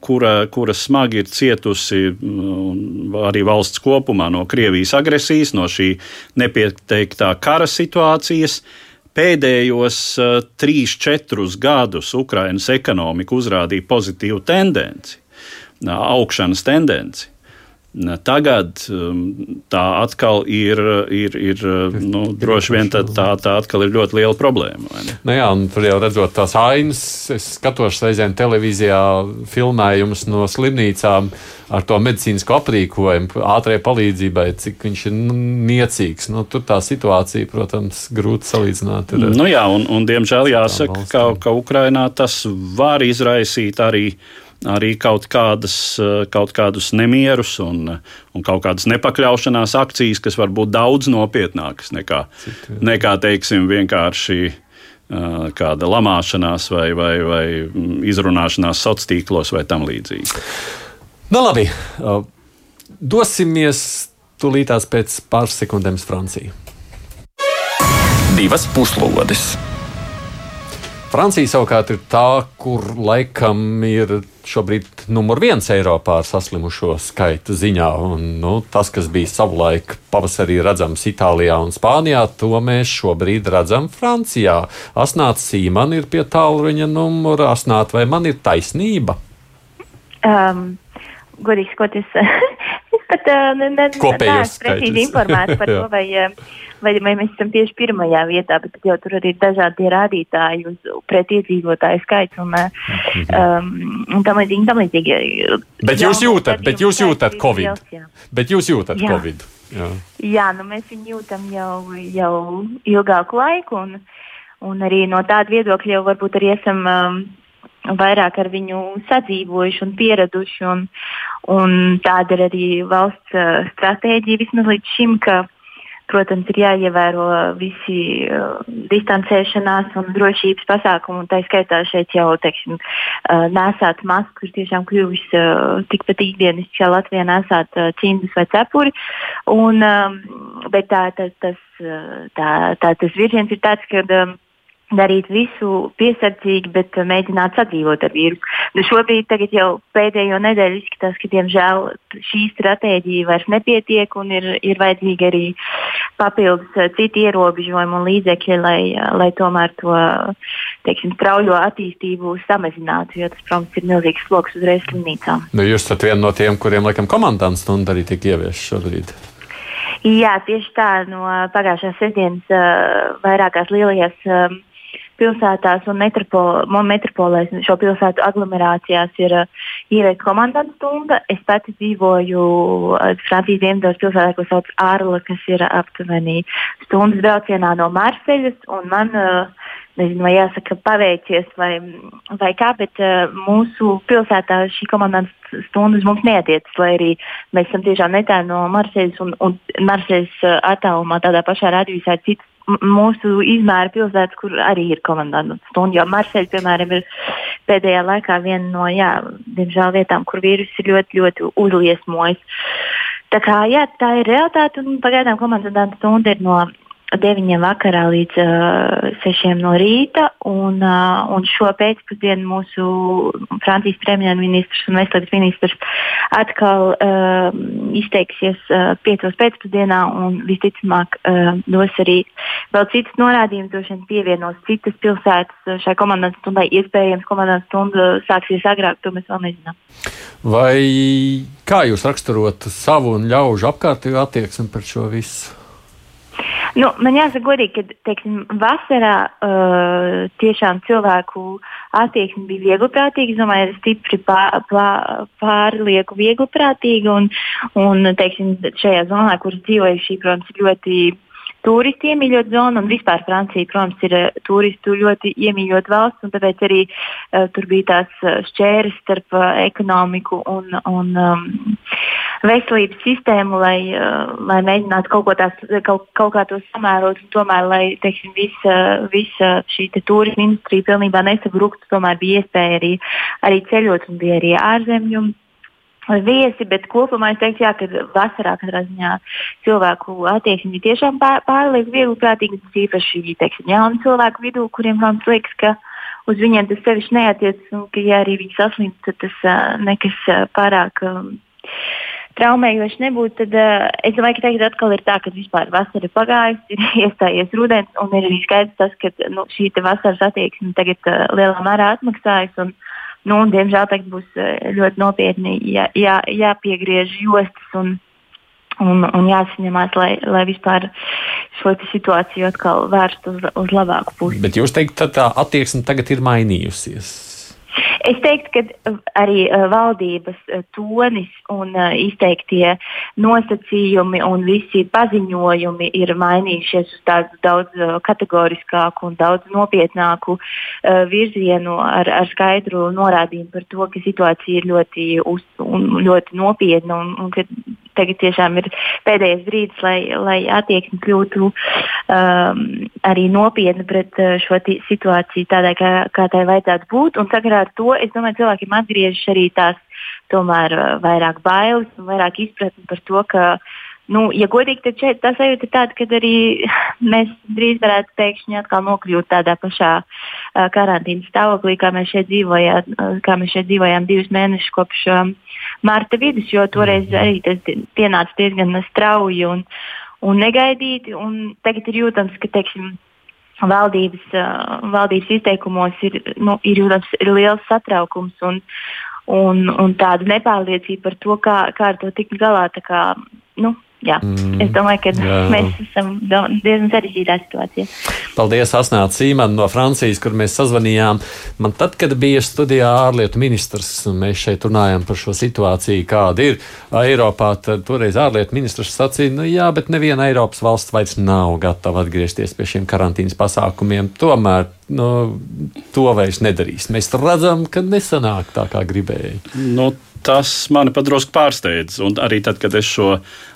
kura, kura smagi ir cietusi mm, arī valsts kopumā no Krievijas agresijas, no šī nepieteiktā kara situācijas. Pēdējos uh, trīs, četrus gadus Ukrainas ekonomika uzrādīja pozitīvu tendenci, augšanas tendenci. Tagad um, tā atkal ir, ir, ir nu, droši vien tā, tā, tā atkal ir ļoti liela problēma. Nu jā, un tur jau redzot tās ainas, es skatos reizēm televīzijā filmējumus no slimnīcām ar to medicīnisko aprīkojumu, ātrai palīdzībai, cik viņš ir nu, niecīgs. Nu, tur tā situācija, protams, grūti salīdzināt. Ir, nu jā, un, un diemžēl jāsaka, ka, ka Ukrainā tas var izraisīt arī arī kaut, kādas, eh, kaut kādus nemierus un, un kaut kādas nepakļaušanās akcijas, kas var būt daudz nopietnākas nekā, nekā teiksim, vienkārši eh, kāda lamāšanās vai, vai, vai izrunāšanās sociālos tīklos vai tam līdzīgi. Nu, labi. Dosimies tūlītās pēc pāris sekundēm uz Franciju. Divas puslodes! Francija savukārt ir tā, kur laikam ir šobrīd numur viens Eiropā ar saslimušo skaitu ziņā. Un, nu, tas, kas bija savulaik pavasarī redzams Itālijā un Spānijā, to mēs šobrīd redzam Francijā. Asnāts Sīman ir pie tālruņa numura. Asnāt, vai man ir taisnība? Um, Godīgi skoties, es pat uh, ne, neesmu precīzi informēta par to, vai. Vai, vai mēs esam tieši pirmajā vietā, bet jau tur arī ir dažādi rādītāji uz pret iedzīvotāju skaits un, um, un tam līdzīgi. Tam līdzīgi. Bet jūs jūtat, bet jūs jūtat Covid. Liels, bet jūs jūtat jā. Covid. Jā. jā, nu mēs viņu jūtam jau, jau ilgāku laiku un, un arī no tāda viedokļa jau varbūt arī esam. Um, vairāk ar viņu sadzīvojuši un pieraduši. Un, un tāda ir arī valsts uh, stratēģija vismaz līdz šim, ka Protams, ir jāievēro visi uh, distancēšanās un drošības pasākumi, un tā skaitā šeit jau teiksim, uh, nesāt masku ir tiešām kļuvis uh, tikpat ikdienišķi, kā Latvijā nesāt uh, cimdus vai cepuri. Un, um, bet tā, tā, tas, uh, tā, tā, tas virziens ir tāds, ka. Um, darīt visu piesardzīgi, bet uh, mēģināt sadzīvot ar vīrusu. Nu, šobrīd jau pēdējo nedēļu izskatās, ka diemžēl šī stratēģija vairs nepietiek un ir, ir vajadzīgi arī papildus uh, citi ierobežojumi un līdzekļi, lai, uh, lai tomēr to teiksim, straujo attīstību samazinātu, jo tas, protams, ir milzīgs sloks uzreiz slimnīcām. Nu, jūs esat viena no tiem, kuriem laikam komandas stunda arī tiek ieviesta šobrīd. Jā, tieši tā. No pagājušās sestdienas uh, vairākās lielajās uh, pilsētās un metropol, metropolēs, šo pilsētu aglomerācijās ir uh, ieviesta komandanta stunda. Es pati dzīvoju uh, Francijas dienvidos pilsētā, ko sauc Ārla, kas ir aptuveni stundas braucienā no Marseļas. Man uh, nezinu, vai jāsaka paveicies vai, vai kā, bet uh, mūsu pilsētā šī komandas stundas mums neatiecas, lai arī mēs esam tiešām netālu no Marseļas un, un Marseļas uh, attālumā tādā pašā radījumā ir citas mūsu izmēra pilsētas, kur arī ir komandanta stunda. Jo Marseļa, piemēram, ir pēdējā laikā viena no, jā, diemžēl, vietām, kur vīruss ir ļoti, ļoti uzliesmojis. Tā kā jā, tā ir realitāte, un pagaidām komandanta stunda ir no 9 vakarā līdz uh, 6 no rīta. Un, uh, un šo pēcpusdienu mūsu Francijas premjerministrs un veselības ministrs atkal uh, izteiksies uh, 5 pēcpusdienā un visticamāk uh, dos arī vēl citas norādījumus, droši vien pievienos citas pilsētas šai komandas stundai. Iespējams, komandas stunda sāksies agrāk, to mēs vēl nezinām. Vai kā jūs raksturotu savu un ļaužu apkārtējo attieksmi par šo visu? Nu, man jāsaka, godīgi, ka teiksim, vasarā uh, tiešām cilvēku attieksme bija viegliprātīga. Es domāju, ka stipri pār, pārlieku viegliprātīga. Un, un teiksim, šajā zonā, kur dzīvoju, šī, protams, ir ļoti turistu iemīļot zonu, un vispār Francija, protams, ir uh, turistu ļoti iemīļot valsts, un tāpēc arī uh, tur bija tās uh, šķēres starp uh, ekonomiku un, un um, veselības sistēmu, lai, uh, lai mēģinātu kaut, tās, kaut, kaut kā to samērot, un tomēr, lai teiksim, visa, visa šī te turisma industrija pilnībā nesabruktu, tomēr bija iespēja arī, arī ceļot, un bija arī ārzemju viesi, bet kopumā es teiktu, jā, ka vasarā katrā ziņā cilvēku attieksme ir tiešām pār, pārlieku viegli prātīga. Tas īpaši teiksim, jaunu cilvēku vidū, kuriem, protams, liekas, ka uz viņiem tas sevišķi neatiecas un ka, ja arī viņi saslimst, tad tas uh, nekas uh, pārāk. Um, Traumējoši nebūtu, tad uh, es domāju, ka tagad atkal ir tā, ka vispār vasara ir pagājusi, ir iestājies rudens, un ir arī skaidrs tas, ka nu, šī vasaras attieksme tagad uh, lielā mērā atmaksājas. Un, uh, Nu, diemžēl tagad būs eh, ļoti nopietni jā, jā, jāpiegriež jostas un, un, un jāsaņemās, lai, lai vispār šo situāciju atkal vērstu uz, uz labāku pusi. Bet jūs teikt, ka tā attieksme tagad ir mainījusies? Es teiktu, ka uh, arī uh, valdības uh, tonis un izteiktie nosacījumi un visi paziņojumi ir mainījušies uz tādu daudz kategoriskāku un daudz nopietnāku virzienu ar, ar skaidru norādījumu par to, ka situācija ir ļoti, uz, ļoti nopietna un, un ka tagad tiešām ir pēdējais brīdis, lai, lai attieksme kļūtu um, arī nopietna pret uh, šo situāciju tādai, kā, kā tai vajadzētu būt. Un sakarā ar to, es domāju, cilvēkiem atgriežas arī tās tomēr uh, vairāk bailes un vairāk izpratni par to, ka Nu, ja godīgi, tad šeit tā sajūta ir tāda, ka arī mēs drīz varētu pēkšņi atkal nokļūt tādā pašā uh, karantīnas stāvoklī, kā mēs šeit dzīvojām, uh, kā mēs šeit dzīvojām divus mēnešus kopš um, marta vidus, jo toreiz mhm. arī tas pienāca diezgan strauji un, un negaidīti. Un tagad ir jūtams, ka teiksim, valdības, uh, valdības izteikumos ir, nu, ir jūtams ir liels satraukums. Un, un, un tāda nepārliecība par to, kā, kā ar to tikt galā. Kā, nu, jā, mm, es domāju, ka jā. mēs esam diezgan sarežģītā situācijā. Paldies, Asnēta Sīmana no Francijas, kur mēs sazvanījām. Man tad, kad bija studijā ārlietu ministrs, un mēs šeit runājām par šo situāciju, kāda ir Eiropā, tad toreiz ārlietu ministrs sacīja, nu jā, bet neviena Eiropas valsts vairs nav gatava atgriezties pie šiem karantīnas pasākumiem. Tomēr nu, to vairs nedarīs. Mēs redzam, ka nesanāk tā, kā gribēja. Nu, tas mani padrusku pārsteidz. Un arī tad, kad es šo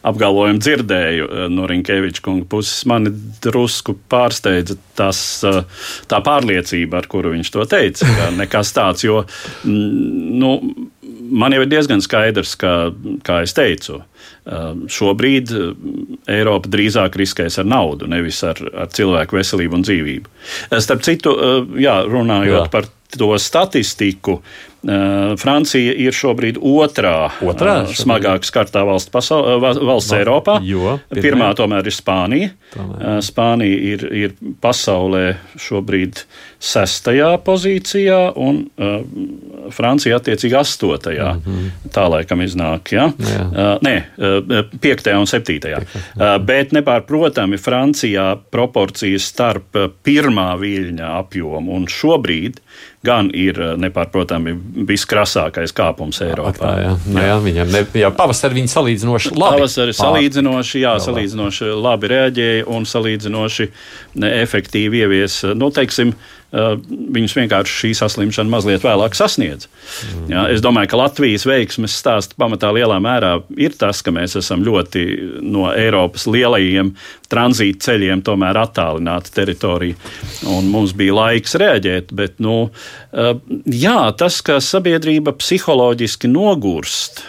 apgalvojumu dzirdēju eh, no Rinkeviča kunga puses, mani drusku pārsteidza tas, eh, tā pārliecība, ar kuru viņš to teica. Nekas tāds, jo mm, nu, man jau ir diezgan skaidrs, ka, kā es teicu, eh, šobrīd Eiropa drīzāk riskēs ar naudu, nevis ar, ar cilvēku veselību un dzīvību. Starp citu, jā, runājot jā. par to statistiku, Francija ir šobrīd otrā, otrā šobrīd. smagāk skartā valsts, pasaul, valsts no, Eiropā. Jo, pirmā. pirmā tomēr ir Spānija. Tomēr. Spānija ir, ir pasaulē šobrīd sestajā pozīcijā, un uh, Francija attiecīgi astotajā. Mm -hmm. Tā laikam iznāk. Ja? Jā. Uh, nē, uh, piektajā un septītajā. Uh, bet nepārprotami Francijā proporcijas starp pirmā viļņa apjomu un šobrīd gan ir nepārprotami viskrasākais kāpums Eiropā. Tā, jā. Nu, jā, viņam ne, jā, pavasarī viņi salīdzinoši labi. Pavasarī salīdzinoši, jā, salīdzinoši labi reaģēja un salīdzinoši efektīvi ievies, nu, teiksim, viņus vienkārši šī saslimšana mazliet vēlāk sasniedz. Mm. Ja, es domāju, ka Latvijas veiksmes stāsts pamatā lielā mērā ir tas, ka mēs esam ļoti no Eiropas lielajiem tranzīta ceļiem tomēr attālināta teritorija, un mums bija laiks reaģēt. Bet, nu, uh, jā, tas, ka sabiedrība psiholoģiski nogurst.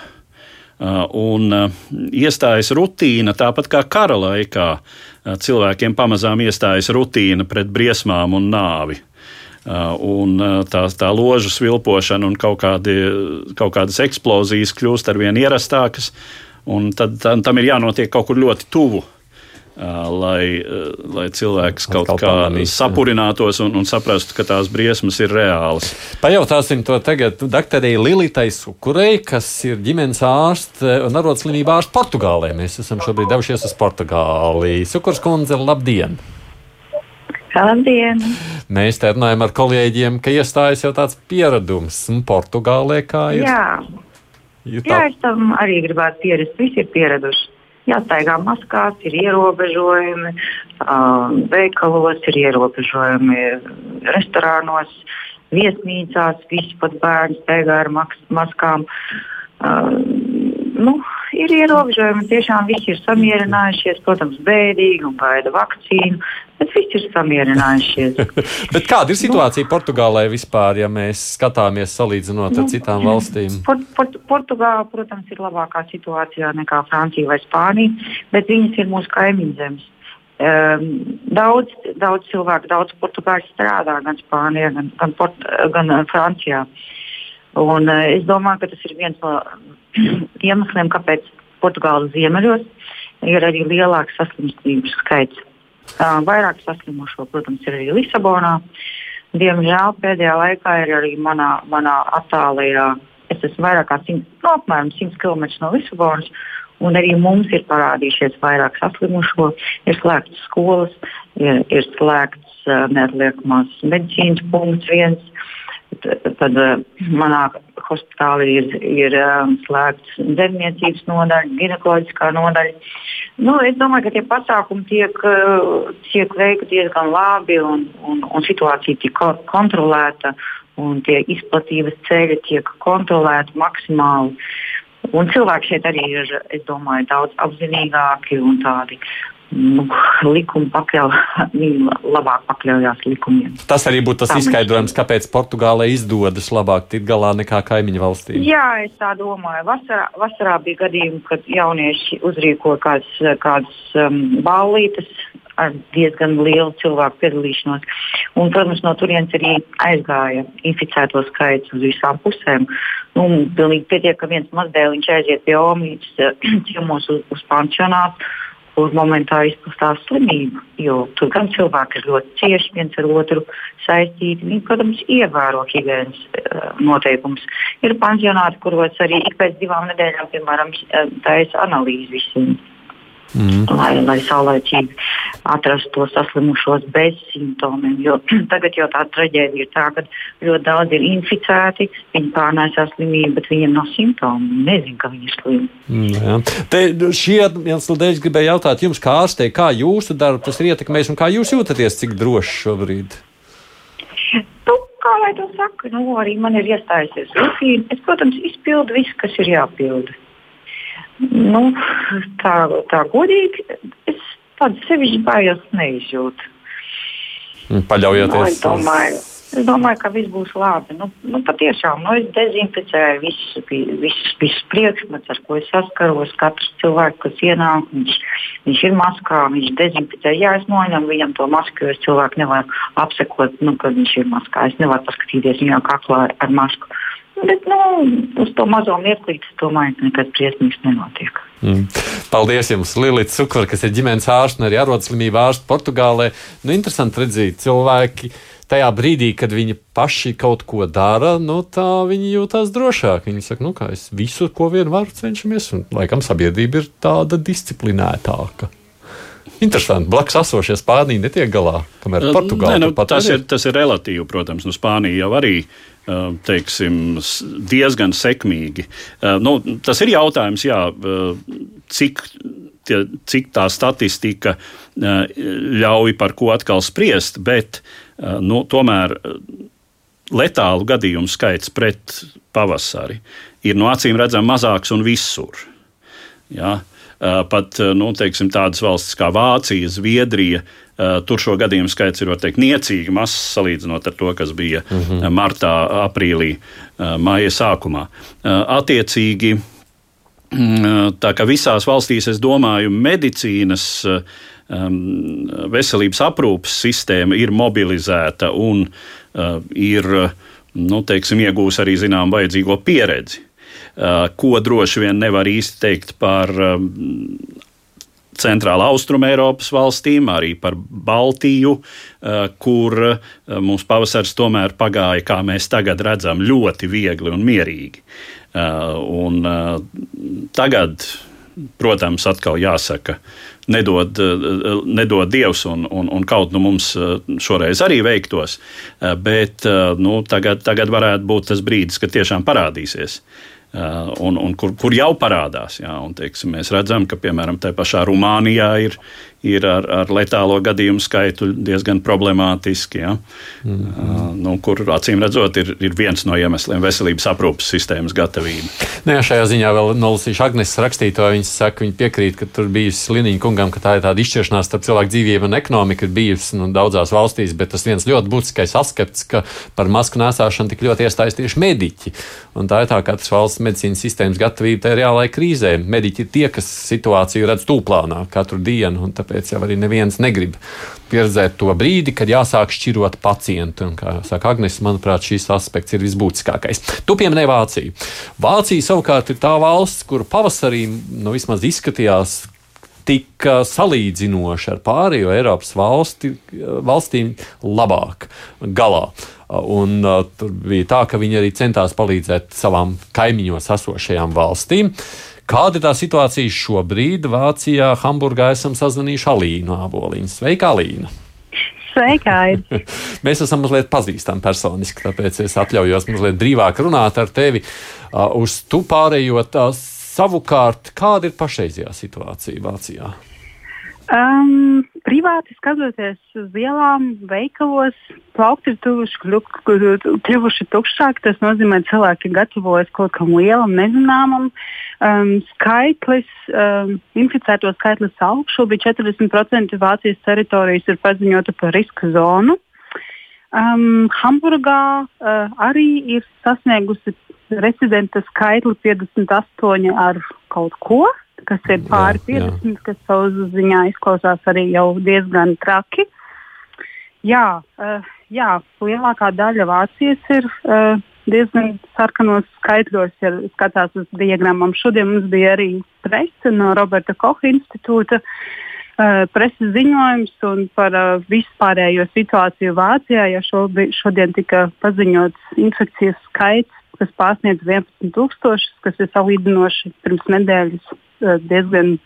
Uh, un iestājas rutīna, tāpat kā kara laikā, cilvēkiem pamazām iestājas rutīna pret briesmām un nāvi. Uh, un uh, tā, tā ložu svilpošana un kaut, kādi, kaut kādas eksplozijas kļūst ar vien ierastākas. Tad tam, tam ir jānotiek kaut kur ļoti tuvu. Uh, lai, lai cilvēks kaut kā pamanīs, sapurinātos un, un saprastu, ka tās briesmas ir reālas. Pajautāsim to tagad doktorai Lilitai Sukurei, kas ir ģimenes ārste un arotslimība ārste Portugālē. Mēs esam šobrīd devušies uz Portugāli. Sukurs kundze, labdien! Labdien! Mēs te runājam ar kolēģiem, ka iestājas jau tāds pieredums. Un Portugālē kā ir? Jā, ir tā... Jā es tam arī gribētu pierast. Visi ir pieraduši. Jāstaigā maskās, ir ierobežojumi, uh, veikalos ir ierobežojumi, restorānos, viesnīcās, visi pat bērni staigā ar maskām. Uh, nu, ir ierobežojumi, tiešām visi ir samierinājušies, protams, bēdīgi un gaida vakcīnu, bet visi ir samierinājušies. bet kāda ir situācija nu, Portugālē vispār, ja mēs skatāmies salīdzinot nu, ar citām valstīm? Port, port, Portugāla, protams, ir labākā situācijā nekā Francija vai Spānija, bet viņas ir mūsu kaimiņu zemes. Um, daudz, daudz cilvēku, daudz portugāļu strādā gan Spānijā, gan, gan, Port, gan Francijā. Un, uh, es domāju, ka tas ir viens no iemesliem, kāpēc Portugāles ziemeļos ir arī lielāks saslimstības skaits. Vairāk saslimušo, protams, ir arī Lisabonā. Diemžēl pēdējā laikā ir arī manā, manā attālajā, es esmu vairāk kā 100, no, apmēram 100 km no Lisabonas, un arī mums ir parādījušies vairāk saslimušo. Ir slēgts skolas, ir, ir slēgts neatliekamās medicīnas punkts viens. Tad manā hospitālī ir, ir slēgts dzemniecības nodaļa, ginekoloģiskā nodaļa. Nu, es domāju, ka tie pasākumi tiek, uh, tiek veikti diezgan labi un, un, un situācija tiek kontrolēta un tie izplatības ceļi tiek kontrolēti maksimāli. Un cilvēki šeit arī ir, es domāju, daudz apzinīgāki un tādi nu, likumi pakļauj, labāk pakļaujās likumiem. Tas arī būtu tas tā izskaidrojums, kāpēc Portugālē izdodas labāk tikt galā nekā kaimiņu valstīm. Jā, es tā domāju. Vasarā, vasarā bija gadījumi, kad jaunieši uzrīkoja kādas, kādas um, ballītes ar diezgan lielu cilvēku piedalīšanos. Un, protams, no turienes arī aizgāja inficēto skaits uz visām pusēm. Nu, pilnīgi pietiek, ka viens mazdēliņš aiziet pie omītes ciemos uz, uz pansionātu kur momentā izplatās slimība. Jo tur gan cilvēki ir ļoti cieši viens ar otru saistīti. Viņi, protams, ievēro higiēnas uh, noteikumus. Ir pansionāti, kuros arī ik pēc divām nedēļām, piemēram, eh, taisa analīzi visiem mm. lai, lai saulēcīgi atrastu to saslimušos bez simptomiem. Jo tagad jau tā traģēdija ir tā, ka ļoti daudz ir inficēti, viņi pārnēsā slimību, bet viņiem nav simptomu. Viņi nezina, ka viņi ir slimi. Mm, Te, šie iemesli dēļ gribēju jautāt jums, kā ārstei, kā jūsu darbu tas ir ietekmējis un kā jūs jūtaties, cik droši šobrīd? Nu, kā lai to saka, nu, arī man ir iestājusies rutīna. Es, protams, izpildu visu, kas ir jāpilda. Nu, tā, tā godīgi, es tādu sevišķu bailes neizjūtu. Paļaujieties nu, domāju, Es domāju, ka viss būs labi. Nu, nu, patiešām, nu, es dezinficēju visus, visus, visus priekšmetus, ar ko es saskaros. Katrs cilvēks, kas ienāk, viņš, viņš ir maskā, viņš dezinficē. Jā, es noņemu viņam to masku, jo es cilvēku nevaru apsekot, nu, kad viņš ir maskā. Es nevaru paskatīties viņam kaklā ar masku. Bet nu, uz to mazo mirklīti, domāju, ka nekas briesmīgs nenotiek. Mm. Paldies jums, Lilija Cukura, kas ir ģimenes ārsts un arī arodslimība ārsts Portugālē. Nu, interesanti redzēt cilvēki tajā brīdī, kad viņi paši kaut ko dara, nu, tā viņi jūtas drošāk. Viņi saka, nu, kā es visu, ko vien varu, cenšamies, un laikam sabiedrība ir tāda disciplinētāka. Interesanti. Blakus esošie Spānija netiek galā, kamēr Portugāla nu, tas ir. Tas ir relatīvi, protams. Nu, Spānija jau arī teiksim, diezgan sekmīgi. Nu, tas ir jautājums, jā, cik, tie, cik tā statistika ļauj par ko atkal spriest, bet nu, tomēr letālu gadījumu skaits pret pavasari ir no acīm redzami mazāks un visur. Ja? Pat nu, teiksim, tādas valstis kā Vācija, Zviedrija, tur šo gadījumu skaits ir teikt, niecīgi mazs salīdzinot ar to, kas bija mm -hmm. martā, aprīlī, maija sākumā. Attiecīgi, tā kā visās valstīs, es domāju, medicīnas veselības aprūpes sistēma ir mobilizēta un ir nu, teiksim, iegūs arī zinām vajadzīgo pieredzi. Ko droši vien nevar īsti teikt par centrāla austruma Eiropas valstīm, arī par Baltiju, uh, kur uh, mums pavasaris tomēr pagāja, kā mēs tagad redzam, ļoti viegli un mierīgi. Uh, un tagad, protams, atkal jāsaka, nedod, nedod Dievs, un, un, un kaut nu mums šoreiz arī veiktos, bet nu, tagad, tagad varētu būt tas brīdis, kad tiešām parādīsies. Un, un kur, kur jau parādās. Jā, un, teiksim, mēs redzam, ka piemēram tā pašā Rumānijā ir, ir ar, ar letālo gadījumu skaitu diezgan problemātiski. Ja? Mm -hmm. nu, kur acīm redzot, ir, ir viens no iemesliem veselības aprūpes sistēmas gatavība. Nu, jā, šajā ziņā vēl nolasīšu Agnēs rakstīto. Viņa saka, viņa piekrīt, ka tur bijusi Liniņa kungam, ka tā ir tāda izšķiršanās starp cilvēku dzīvību un ekonomiku ir bijusi nu, daudzās valstīs, bet tas viens ļoti būtiskais aspekts, ka par masku nēsāšanu tik ļoti iestājas tieši mediķi. Un tā ir tā katras valsts medicīnas sistēmas gatavība tajā reālajā krīzē. Mediķi ir tie, kas situāciju redz tūplānā katru dienu, tāpēc jau arī neviens negrib pieredzēt to brīdi, kad jāsāk šķirot pacientu. Un, kā saka Agnēs, manuprāt, šis aspekts ir visbūtiskākais. Tu pieminēji Vāciju. Vācija savukārt ir tā valsts, kur pavasarī nu, vismaz izskatījās tika salīdzinoši ar pārējo Eiropas valsti, valstīm labāk galā. Un, uh, tur bija tā, ka viņi arī centās palīdzēt savām kaimiņos esošajām valstīm. Kāda ir tā situācija šobrīd Vācijā, Hamburgā? Esam sazvanījuši Alīnu Āboliņu. Sveika, Alīna! Sveika! Mēs esam mazliet pazīstami personiski, tāpēc es atļaujos mazliet brīvāk runāt ar tevi uh, uz tu pārējot. Uh, savukārt, kāda ir pašreizējā situācija Vācijā? Um, privāti skatoties uz ielām, veikalos, plaukti ir tuvuši, kļuvuši tukšāki. Tas nozīmē, ka cilvēki gatavojas kaut kam lielam, nezināmam. Um, skaitlis, um, inficēto skaitlis aug. Šobrīd 40% Vācijas teritorijas ir paziņota par riska zonu. Um, Hamburgā uh, arī ir sasniegusi rezidenta skaitli 58 ar kaut ko kas ir pāri jā, 50, jā. kas savā ziņā izklausās arī jau diezgan traki. Jā, uh, jā lielākā daļa Vācijas ir uh, diezgan sarkanos skaitļos, ja skatās uz diagrammām. Šodien mums bija arī presa no Roberta Kocha institūta. Uh, preses ziņojums par uh, vispārējo situāciju Vācijā, jo šobi, šodien tika paziņots infekcijas skaits, kas pārsniedz 11,000, kas ir salīdzinoši pirms nedēļas diezgan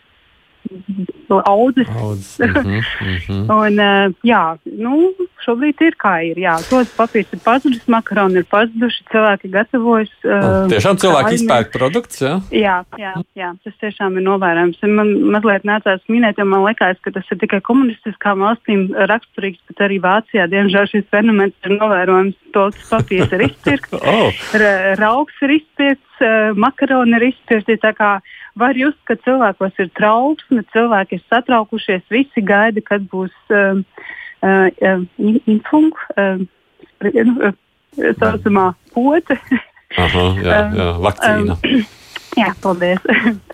audzis. audzis. Mm -hmm, mm -hmm. un, uh, jā, nu, šobrīd ir kā ir. Jā, tos papīrs ir pazudis, makaroni ir pazuduši, cilvēki gatavojas. Uh, tiešām cilvēki izpērk produktus, jā? Jā, jā, jā, tas tiešām ir novērojams. Man mazliet nācās minēt, jo man liekas, ka tas ir tikai komunistiskām valstīm raksturīgs, bet arī Vācijā, diemžēl, šis fenomens ir novērojams. Toks papīrs ir izpirkts, oh. Ra rauks ir izpirkts, makaroni ir izpirkti var just, ka cilvēkos ir trauksme, cilvēki ir satraukušies, visi gaida, kad būs uh, uh, infunk, uh, nu, tā saucamā pote. Aha, jā, jā, vakcīna. Um, jā, paldies.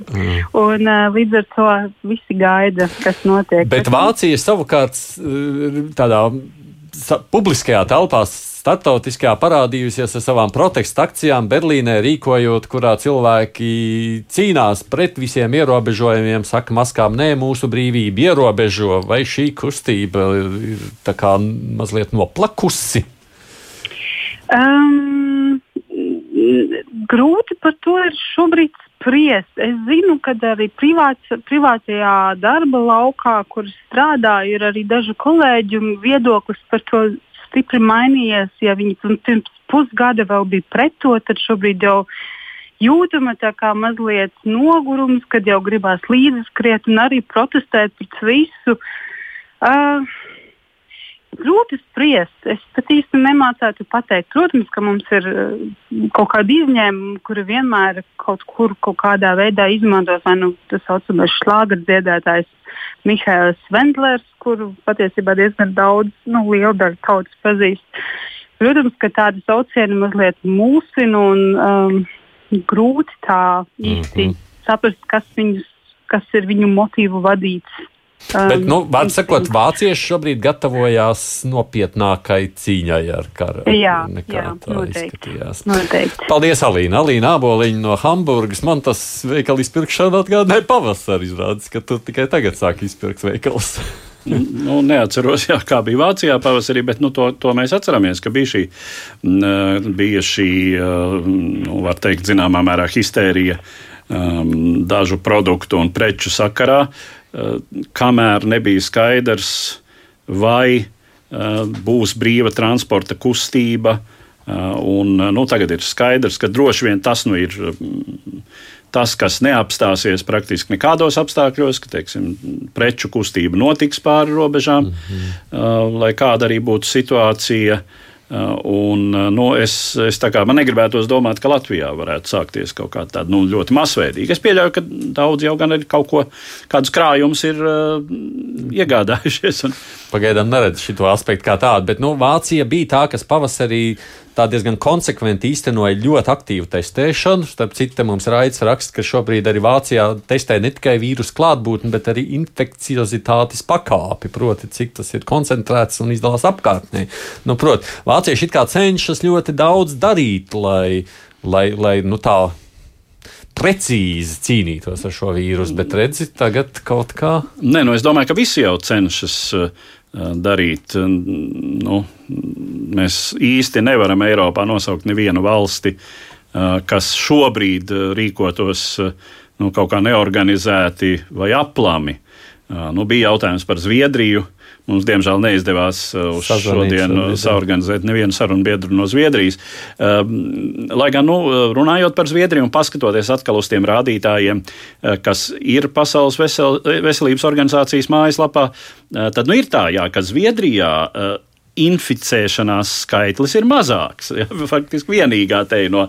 Mm. Un, uh, līdz ar to visi gaida, kas notiek. Bet Vācija savukārt tādā publiskajā telpā startautiskajā parādījusies ar savām protesta akcijām Berlīnē, rīkojot, kurā cilvēki cīnās pret visiem ierobežojumiem, saka, maskām nē, mūsu brīvība ierobežo, vai šī kustība ir tā kā mazliet noplakusi? Um, grūti par to ir šobrīd spriest. Es zinu, ka arī privāts, privātajā darba laukā, kur strādā, ir arī daži kolēģi viedoklis par to stipri mainījies. Ja viņi pirms pusgada vēl bija pret to, tad šobrīd jau jūtama tā kā mazliet nogurums, kad jau gribās līdzskriet un arī protestēt pret visu. Uh, grūti spriest. Es pat īsti nemācētu pateikt. Protams, ka mums ir kaut kādi izņēmumi, kuri vienmēr kaut kur kaut kādā veidā izmantos. Vai nu tas saucamais šlāgerdziedātājs Mihails Vendlers, kuru patiesībā diezgan daudz, nu, liela daļa tautas pazīst. Protams, ka tādi saucieni mazliet mūsina un um, grūti tā īsti mm -hmm. saprast, kas, viņus, kas ir viņu motīvu vadīts. Um, Bet, nu, var sakot, vācieši šobrīd gatavojās nopietnākai cīņai ar karu. Jā, jā noteikti, noteikti. Paldies, Alīna. Alīna Aboliņa no Hamburgas. Man tas veikala izpirkšana atgādināja pavasarī. Izrādās, ka tu tikai tagad sāki izpirkt veikals. nu, neatceros, jā, kā bija Vācijā pavasarī, bet nu, to, to mēs atceramies, ka bija šī, bija šī nu, var teikt, zināmā mērā histērija um, dažu produktu un preču sakarā. Eh, kamēr nebija skaidrs, vai eh, būs brīva transporta kustība. Eh, un, nu, tagad ir skaidrs, ka droši vien tas nu, ir mm, tas, kas neapstāsies praktiski nekādos apstākļos, ka teiksim, preču kustība notiks pāri robežām, mm -hmm. lai kāda arī būtu situācija. Uh, un, uh, nu, es, es kā, man negribētos domāt, ka Latvijā varētu sākties kaut kāda tāda nu, ļoti masveidīga. Es pieļauju, ka daudz jau gan ir kaut ko, kādus krājumus ir uh, iegādājušies. Un... Pagaidām neredzu šo aspektu kā tādu, bet nu, Vācija bija tā, kas pavasarī tā diezgan konsekventi īstenoja ļoti aktīvu testēšanu. Starp citu, mums Raits raksta, ka šobrīd arī Vācijā testē ne tikai vīrusu klātbūtni, bet arī infekciozitātes pakāpi, proti, cik tas ir koncentrēts un izdalās apkārtnē. Nu, proti, vācieši it kā cenšas ļoti daudz darīt, lai, lai, lai nu, tā precīzi cīnītos ar šo vīrusu, bet redzi, tagad kaut kā. Nē, nu es domāju, ka visi jau cenšas darīt. Nu, mēs īsti nevaram Eiropā nosaukt nevienu valsti, kas šobrīd rīkotos nu, kaut kā neorganizēti vai aplami. Nu, bija jautājums par Zviedriju. Mums, diemžēl, neizdevās uz šodienu saorganizēt nevienu sarunu biedru no Zviedrijas. Lai gan, nu, runājot par Zviedriju un paskatoties atkal uz tiem rādītājiem, kas ir Pasaules vesel, veselības organizācijas mājaslapā, tad nu, ir tā, jā, ka Zviedrijā inficēšanās skaitlis ir mazāks. Ja, faktiski vienīgā te no,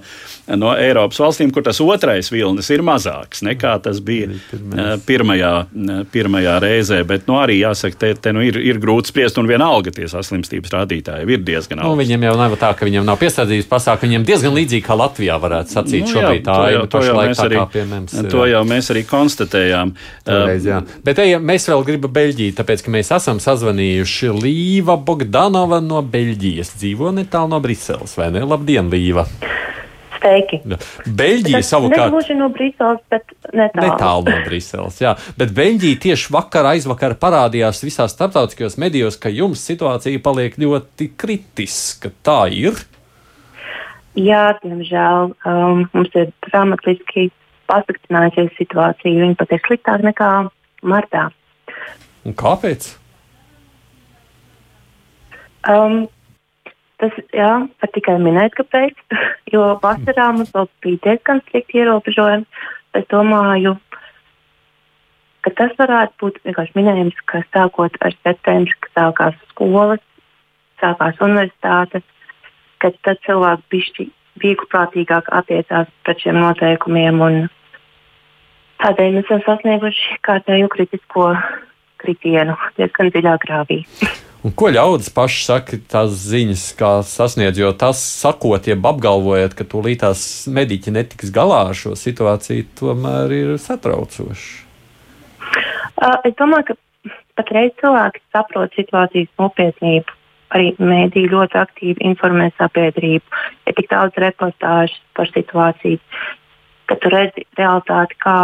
no Eiropas valstīm, kur tas otrais vilnis ir mazāks nekā tas bija eh, pirmajā, eh, pirmajā reizē. Bet nu, arī jāsaka, te, te nu, ir, ir grūti spriest, un vienalga tie saslimstības rādītāji ir diezgan nu, augsti. Nu, viņiem jau nav tā, ka viņiem nav piesardzības pasākumu, viņiem diezgan līdzīgi kā Latvijā varētu sacīt nu, šobrīd. Jā, tā, jau, to, jau mēs arī, mums, to jau mēs arī konstatējām. Toreiz, jā. Bet ejam, mēs vēl gribam Beļģiju, tāpēc, ka mēs esam sazvanījuši Līva Bogdanu. Ivanova no Beļģijas dzīvo netālu no Briseles, vai ne? Labdien, Līva! Steiki. Beļģija savukārt. Negluži no Briseles, bet netālu. Netālu no Briseles, jā. Bet Beļģija tieši vakar, aizvakar parādījās visās starptautiskajos medijos, ka jums situācija paliek ļoti kritiska. Tā ir? Jā, diemžēl um, mums ir dramatiski pasliktinājusies situācija. Viņa pat ir sliktāka nekā martā. Un kāpēc? Um, tas jā, var tikai minēt, kāpēc. Jo vasarā mums vēl bija diezgan strikti ierobežojumi. Es domāju, ka tas varētu būt vienkārši minējums, ka sākot ar septembri, kad sākās skolas, sākās universitātes, kad tad cilvēki bišķi vieglprātīgāk attiecās pret šiem noteikumiem. Tādēļ mēs esam sasnieguši kārtējo kritisko kritienu diezgan dziļā grāvī. Un ko ļaudis paši saka, tās ziņas, kā sasniedz, jo tas sakot, jeb apgalvojot, ka tūlītās mediķi netiks galā ar šo situāciju, tomēr ir satraucoši. Uh, es domāju, ka patreiz cilvēki saprot situācijas nopietnību. Arī mēdīji ļoti aktīvi informē sabiedrību. Ir tik daudz reportāžu par situāciju, ka tu redzi realitāti, kā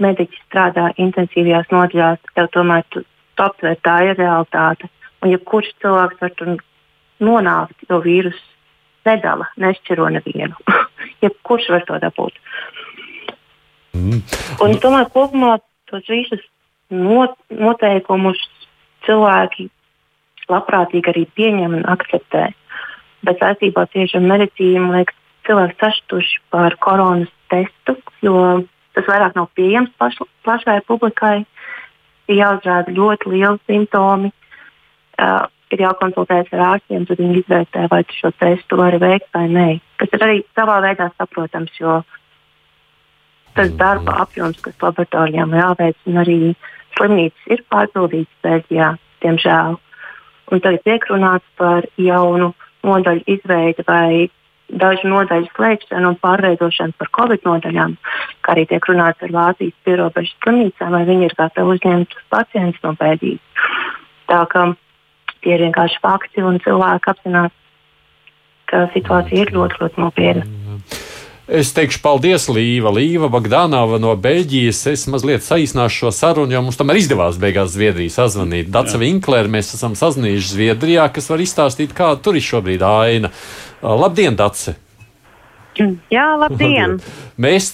mediķi strādā intensīvajās nodaļās. Tev tomēr tu, tu aptver tā ir realitāte. Un jebkurš cilvēks var tur nonākt, jo vīrusu nedala, nešķiro nevienu. jebkurš var to dabūt. Mm. Un ka kopumā tos visus not, noteikumus cilvēki labprātīgi arī pieņem un akceptē. Bet saistībā tieši ar medicīnu, man liekas, cilvēki sašutuši par koronas testu, jo tas vairāk nav pieejams plaš, plašai publikai. Ir jāuzrāda ļoti lieli simptomi, uh, ir jākonsultējas ar ārstiem, tad viņi izvērtē, vai šo testu var veikt vai nē. Tas ir arī savā veidā saprotams, jo tas darba apjoms, kas laboratorijām jāveic, un arī slimnīcas ir pārpildītas Bēļģijā, diemžēl. Un tagad tiek runāts par jaunu nodaļu izveidi vai dažu nodaļu slēgšanu un pārveidošanu par Covid nodaļām, kā arī tiek runāts ar Vācijas pierobežu slimnīcām, vai viņi ir gatavi uzņemt pacientus no Bēļģijas. Tā kā tie ir vienkārši fakti un cilvēki apzinās, ka situācija ir ļoti, ļoti nopietna. Es teikšu paldies, Līva. Līva Bagdānava no Beļģijas. Es mazliet saīsināšu šo sarunu, jo mums tomēr izdevās beigās Zviedrijā sazvanīt. Daca Vinklere, mēs esam sazvanījuši Zviedrijā, kas var izstāstīt, kāda tur ir šobrīd aina. Labdien, Dace! Jā, labdien! Mēs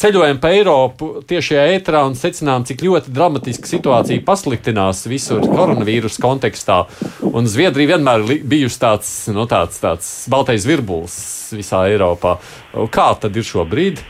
ceļojam pa Eiropu tiešajā ētrā un secinām, cik ļoti dramatiska situācija pasliktinās visur koronavīrusa kontekstā. Un Zviedrija vienmēr bijusi tāds, nu, tāds, tāds baltais virbulis visā Eiropā. Kā tad ir šobrīd?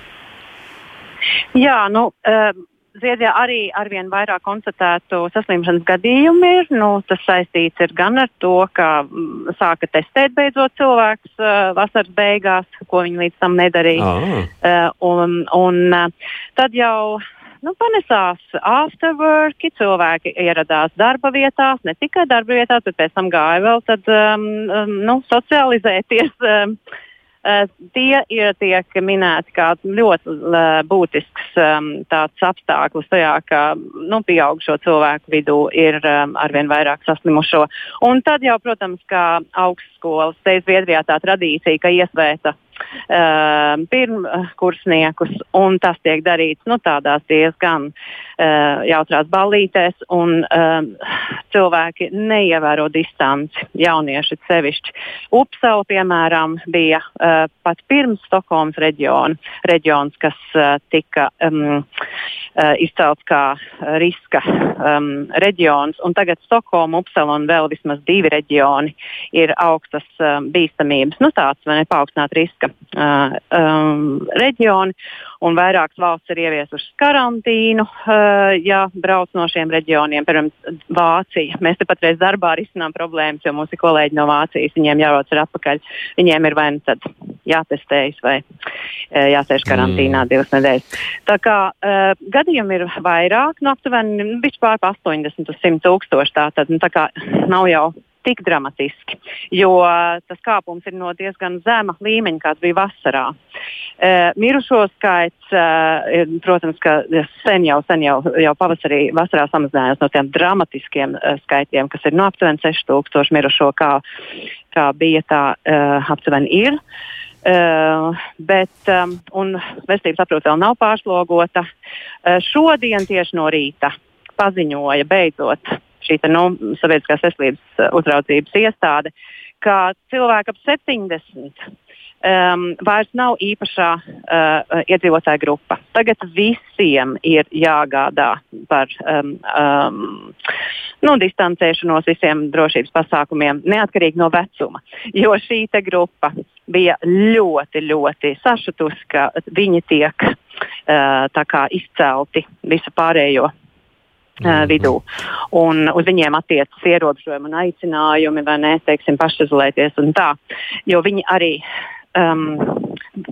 Jā, nu. Uh... Zviedrijā arī arvien vairāk konstatētu saslimšanas gadījumu ir. Nu, tas saistīts ir gan ar to, ka mm, sāka testēt beidzot cilvēkus uh, vasaras beigās, ko viņi līdz tam nedarīja. Uh, un, un uh, tad jau nu, panesās afterwork, cilvēki ieradās darba vietās, ne tikai darba vietās, bet pēc tam gāja vēl tad, um, nu, socializēties. Um, tie ir tiek minēti kā ļoti eh, būtisks um, tāds apstākļus tajā, ka nu, pieaugušo cilvēku vidū ir um, arvien vairāk saslimušo. Un tad jau, protams, kā augstskolas, te Zviedrijā tā tradīcija, ka iesvēta uh, pirmkursniekus, un tas tiek darīts nu, tādās diezgan uh, jautrās ballītēs, un uh, cilvēki neievēro distanci, jaunieši sevišķi. Upsala, piemēram, bija uh, pat pirms Stokholmas reģiona, reģions, kas uh, tika um, uh, izcelts kā riska um, reģions, un tagad Stokholma, Upsala un vēl vismaz divi reģioni ir augstas um, bīstamības, nu tāds vai ne paaugstināt riska uh, um, reģioni, un vairākas valsts ir ieviesušas karantīnu, uh, ja brauc no šiem reģioniem, piemēram, Vācija. Mēs te patreiz darbā risinām problēmas, jo mūsu kolēģi no Vācijas, viņiem jārodas ar atpakaļ. Viņiem ir vai nu tad jātestējas vai uh, jāsēž karantīnā mm. divas nedēļas. Tā kā uh, gadījumi ir vairāk, no aptuveni pār 80 uz 100 tūkstoši. Tātad nu, tā kā nav jau tik dramatiski, jo tas kāpums ir no diezgan zema līmeņa, kāds bija vasarā. Uh, mirušo skaits, uh, protams, ka sen jau, sen jau, jau pavasarī, vasarā samazinājās no tiem dramatiskiem uh, skaitļiem, kas ir no aptuveni 6000 mirušo, kā, kā bija tā uh, aptuveni ir. Uh, bet um, veselības aprūpe vēl nav pārslogota. Uh, šodien tieši no rīta paziņoja beidzot šī nu, sabiedriskās veselības uh, uzraudzības iestāde, ka cilvēki ap 70 um, vairs nav īpašā uh, iedzīvotāja grupa. Tagad visiem ir jāgādā par um, um, nu, distancēšanos, visiem drošības pasākumiem, neatkarīgi no vecuma. Jo šī grupa bija ļoti, ļoti sašutusi, ka viņi tiek uh, izcelti visu pārējo vidū. Un uz viņiem attiecas ierobežojumi un aicinājumi, vai ne, teiksim, pašizolēties un tā. Jo viņi arī um,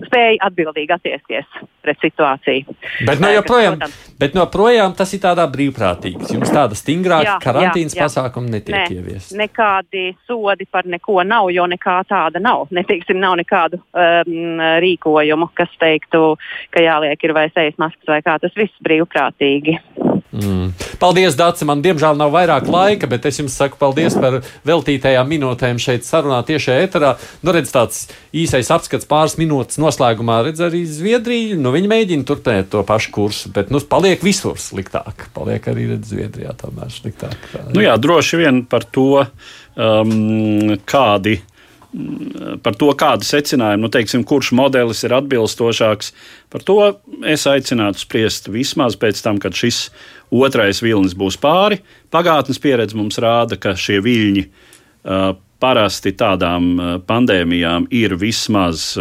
spēja atbildīgi attiekties pret situāciju. Bet, no joprojām, bet joprojām tas ir tādā brīvprātīgs. Jums tāda stingrāka karantīnas pasākuma netiek ne, ieviesta. Nekādi sodi par neko nav, jo nekā tāda nav. Netiksim, nav nekādu um, rīkojumu, kas teiktu, ka jāliek ir vai sejas maskas vai kā. Tas viss brīvprātīgi. Mm. Paldies, Dārts. Man diemžēl nav vairāk laika, bet es jums saku paldies par veltītajām minūtēm šeit sarunā tiešā eterā. Nu, redz, tāds īsais apskats pāris minūtes noslēgumā. Redz, arī Zviedrija, nu, viņi mēģina turpināt to pašu kursu, bet, nu, paliek visur sliktāk. Paliek arī, redz, Zviedrijā tomēr sliktāk. Nu jā, droši vien par to, um, kādi par to, kādu secinājumu, nu, teiksim, kurš modelis ir atbilstošāks, par to es aicinātu spriest vismaz pēc tam, kad šis otrais vilnis būs pāri. Pagātnes pieredze mums rāda, ka šie viļņi parasti tādām pandēmijām ir vismaz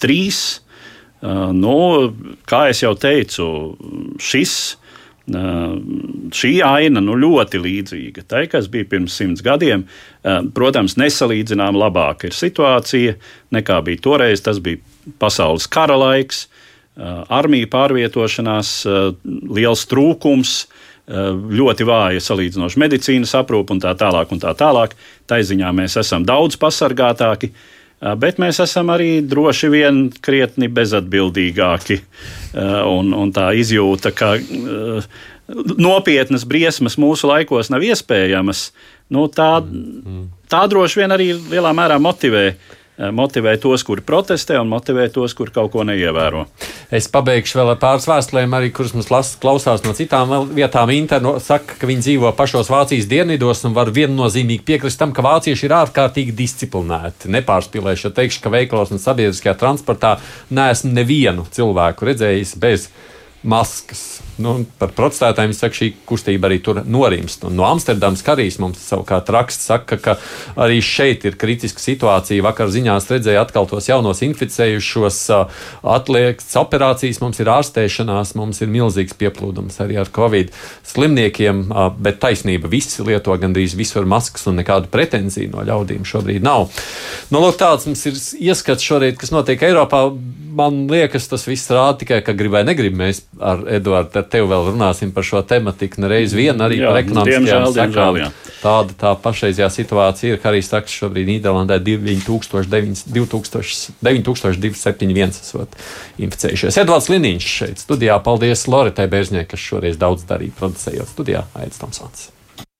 trīs. Nu, kā jau teicu, šis šī aina nu, ļoti līdzīga tai, kas bija pirms simts gadiem. Protams, nesalīdzinām labāka ir situācija nekā bija toreiz. Tas bija pasaules kara laiks, armija pārvietošanās, liels trūkums. Ļoti vāja salīdzinoši medicīnas aprūpe un tā tālāk. Un tā tālāk. Tā ziņā mēs esam daudz pasargātāki, bet mēs esam arī droši vien krietni bezatbildīgāki. Un, un tā izjūta, ka nopietnas briesmas mūsu laikos nav iespējamas, nu, tā, tā droši vien arī lielā mērā motivē uh, Eh, motivē tos, kuri protestē, un motivē tos, kuri kaut ko neievēro. Es pabeigšu vēl ar pāris vēstulēm, arī kuras mums las, klausās no citām vietām. Interno saka, ka viņi dzīvo pašos Vācijas dienvidos un var viennozīmīgi piekrist tam, ka vācieši ir ārkārtīgi disciplinēti. Nepārspīlēšu, jo teikšu, ka veikalos un sabiedriskajā transportā neesmu nevienu cilvēku redzējis bez maskas nu, par protestētājiem saka, šī kustība arī tur norimst. Un no Amsterdamas karīs mums savukārt raksts saka, ka arī šeit ir kritiska situācija. Vakar ziņās redzēja atkal tos jaunos inficējušos, atliekas operācijas, mums ir ārstēšanās, mums ir milzīgs pieplūdums arī ar covid slimniekiem, bet taisnība visi lieto gandrīz visur maskas un nekādu pretenziju no ļaudīm šobrīd nav. Nu, lūk, tāds mums ir ieskats šorīt, kas notiek Eiropā. Man liekas, tas viss rāda tikai, ka grib vai negrib. Mēs ar Eduardu tev vēl runāsim par šo tematiku nereiz vien arī jā, par ekonomiskajām sekām. Tāda tā pašreizējā situācija ir, ka arī saka, šobrīd Nīderlandē 9271 esot inficējušies. Edvards Liniņš šeit studijā. Paldies Loritai Bērzņai, kas šoreiz daudz darīja producējot studijā Aits Tomsons.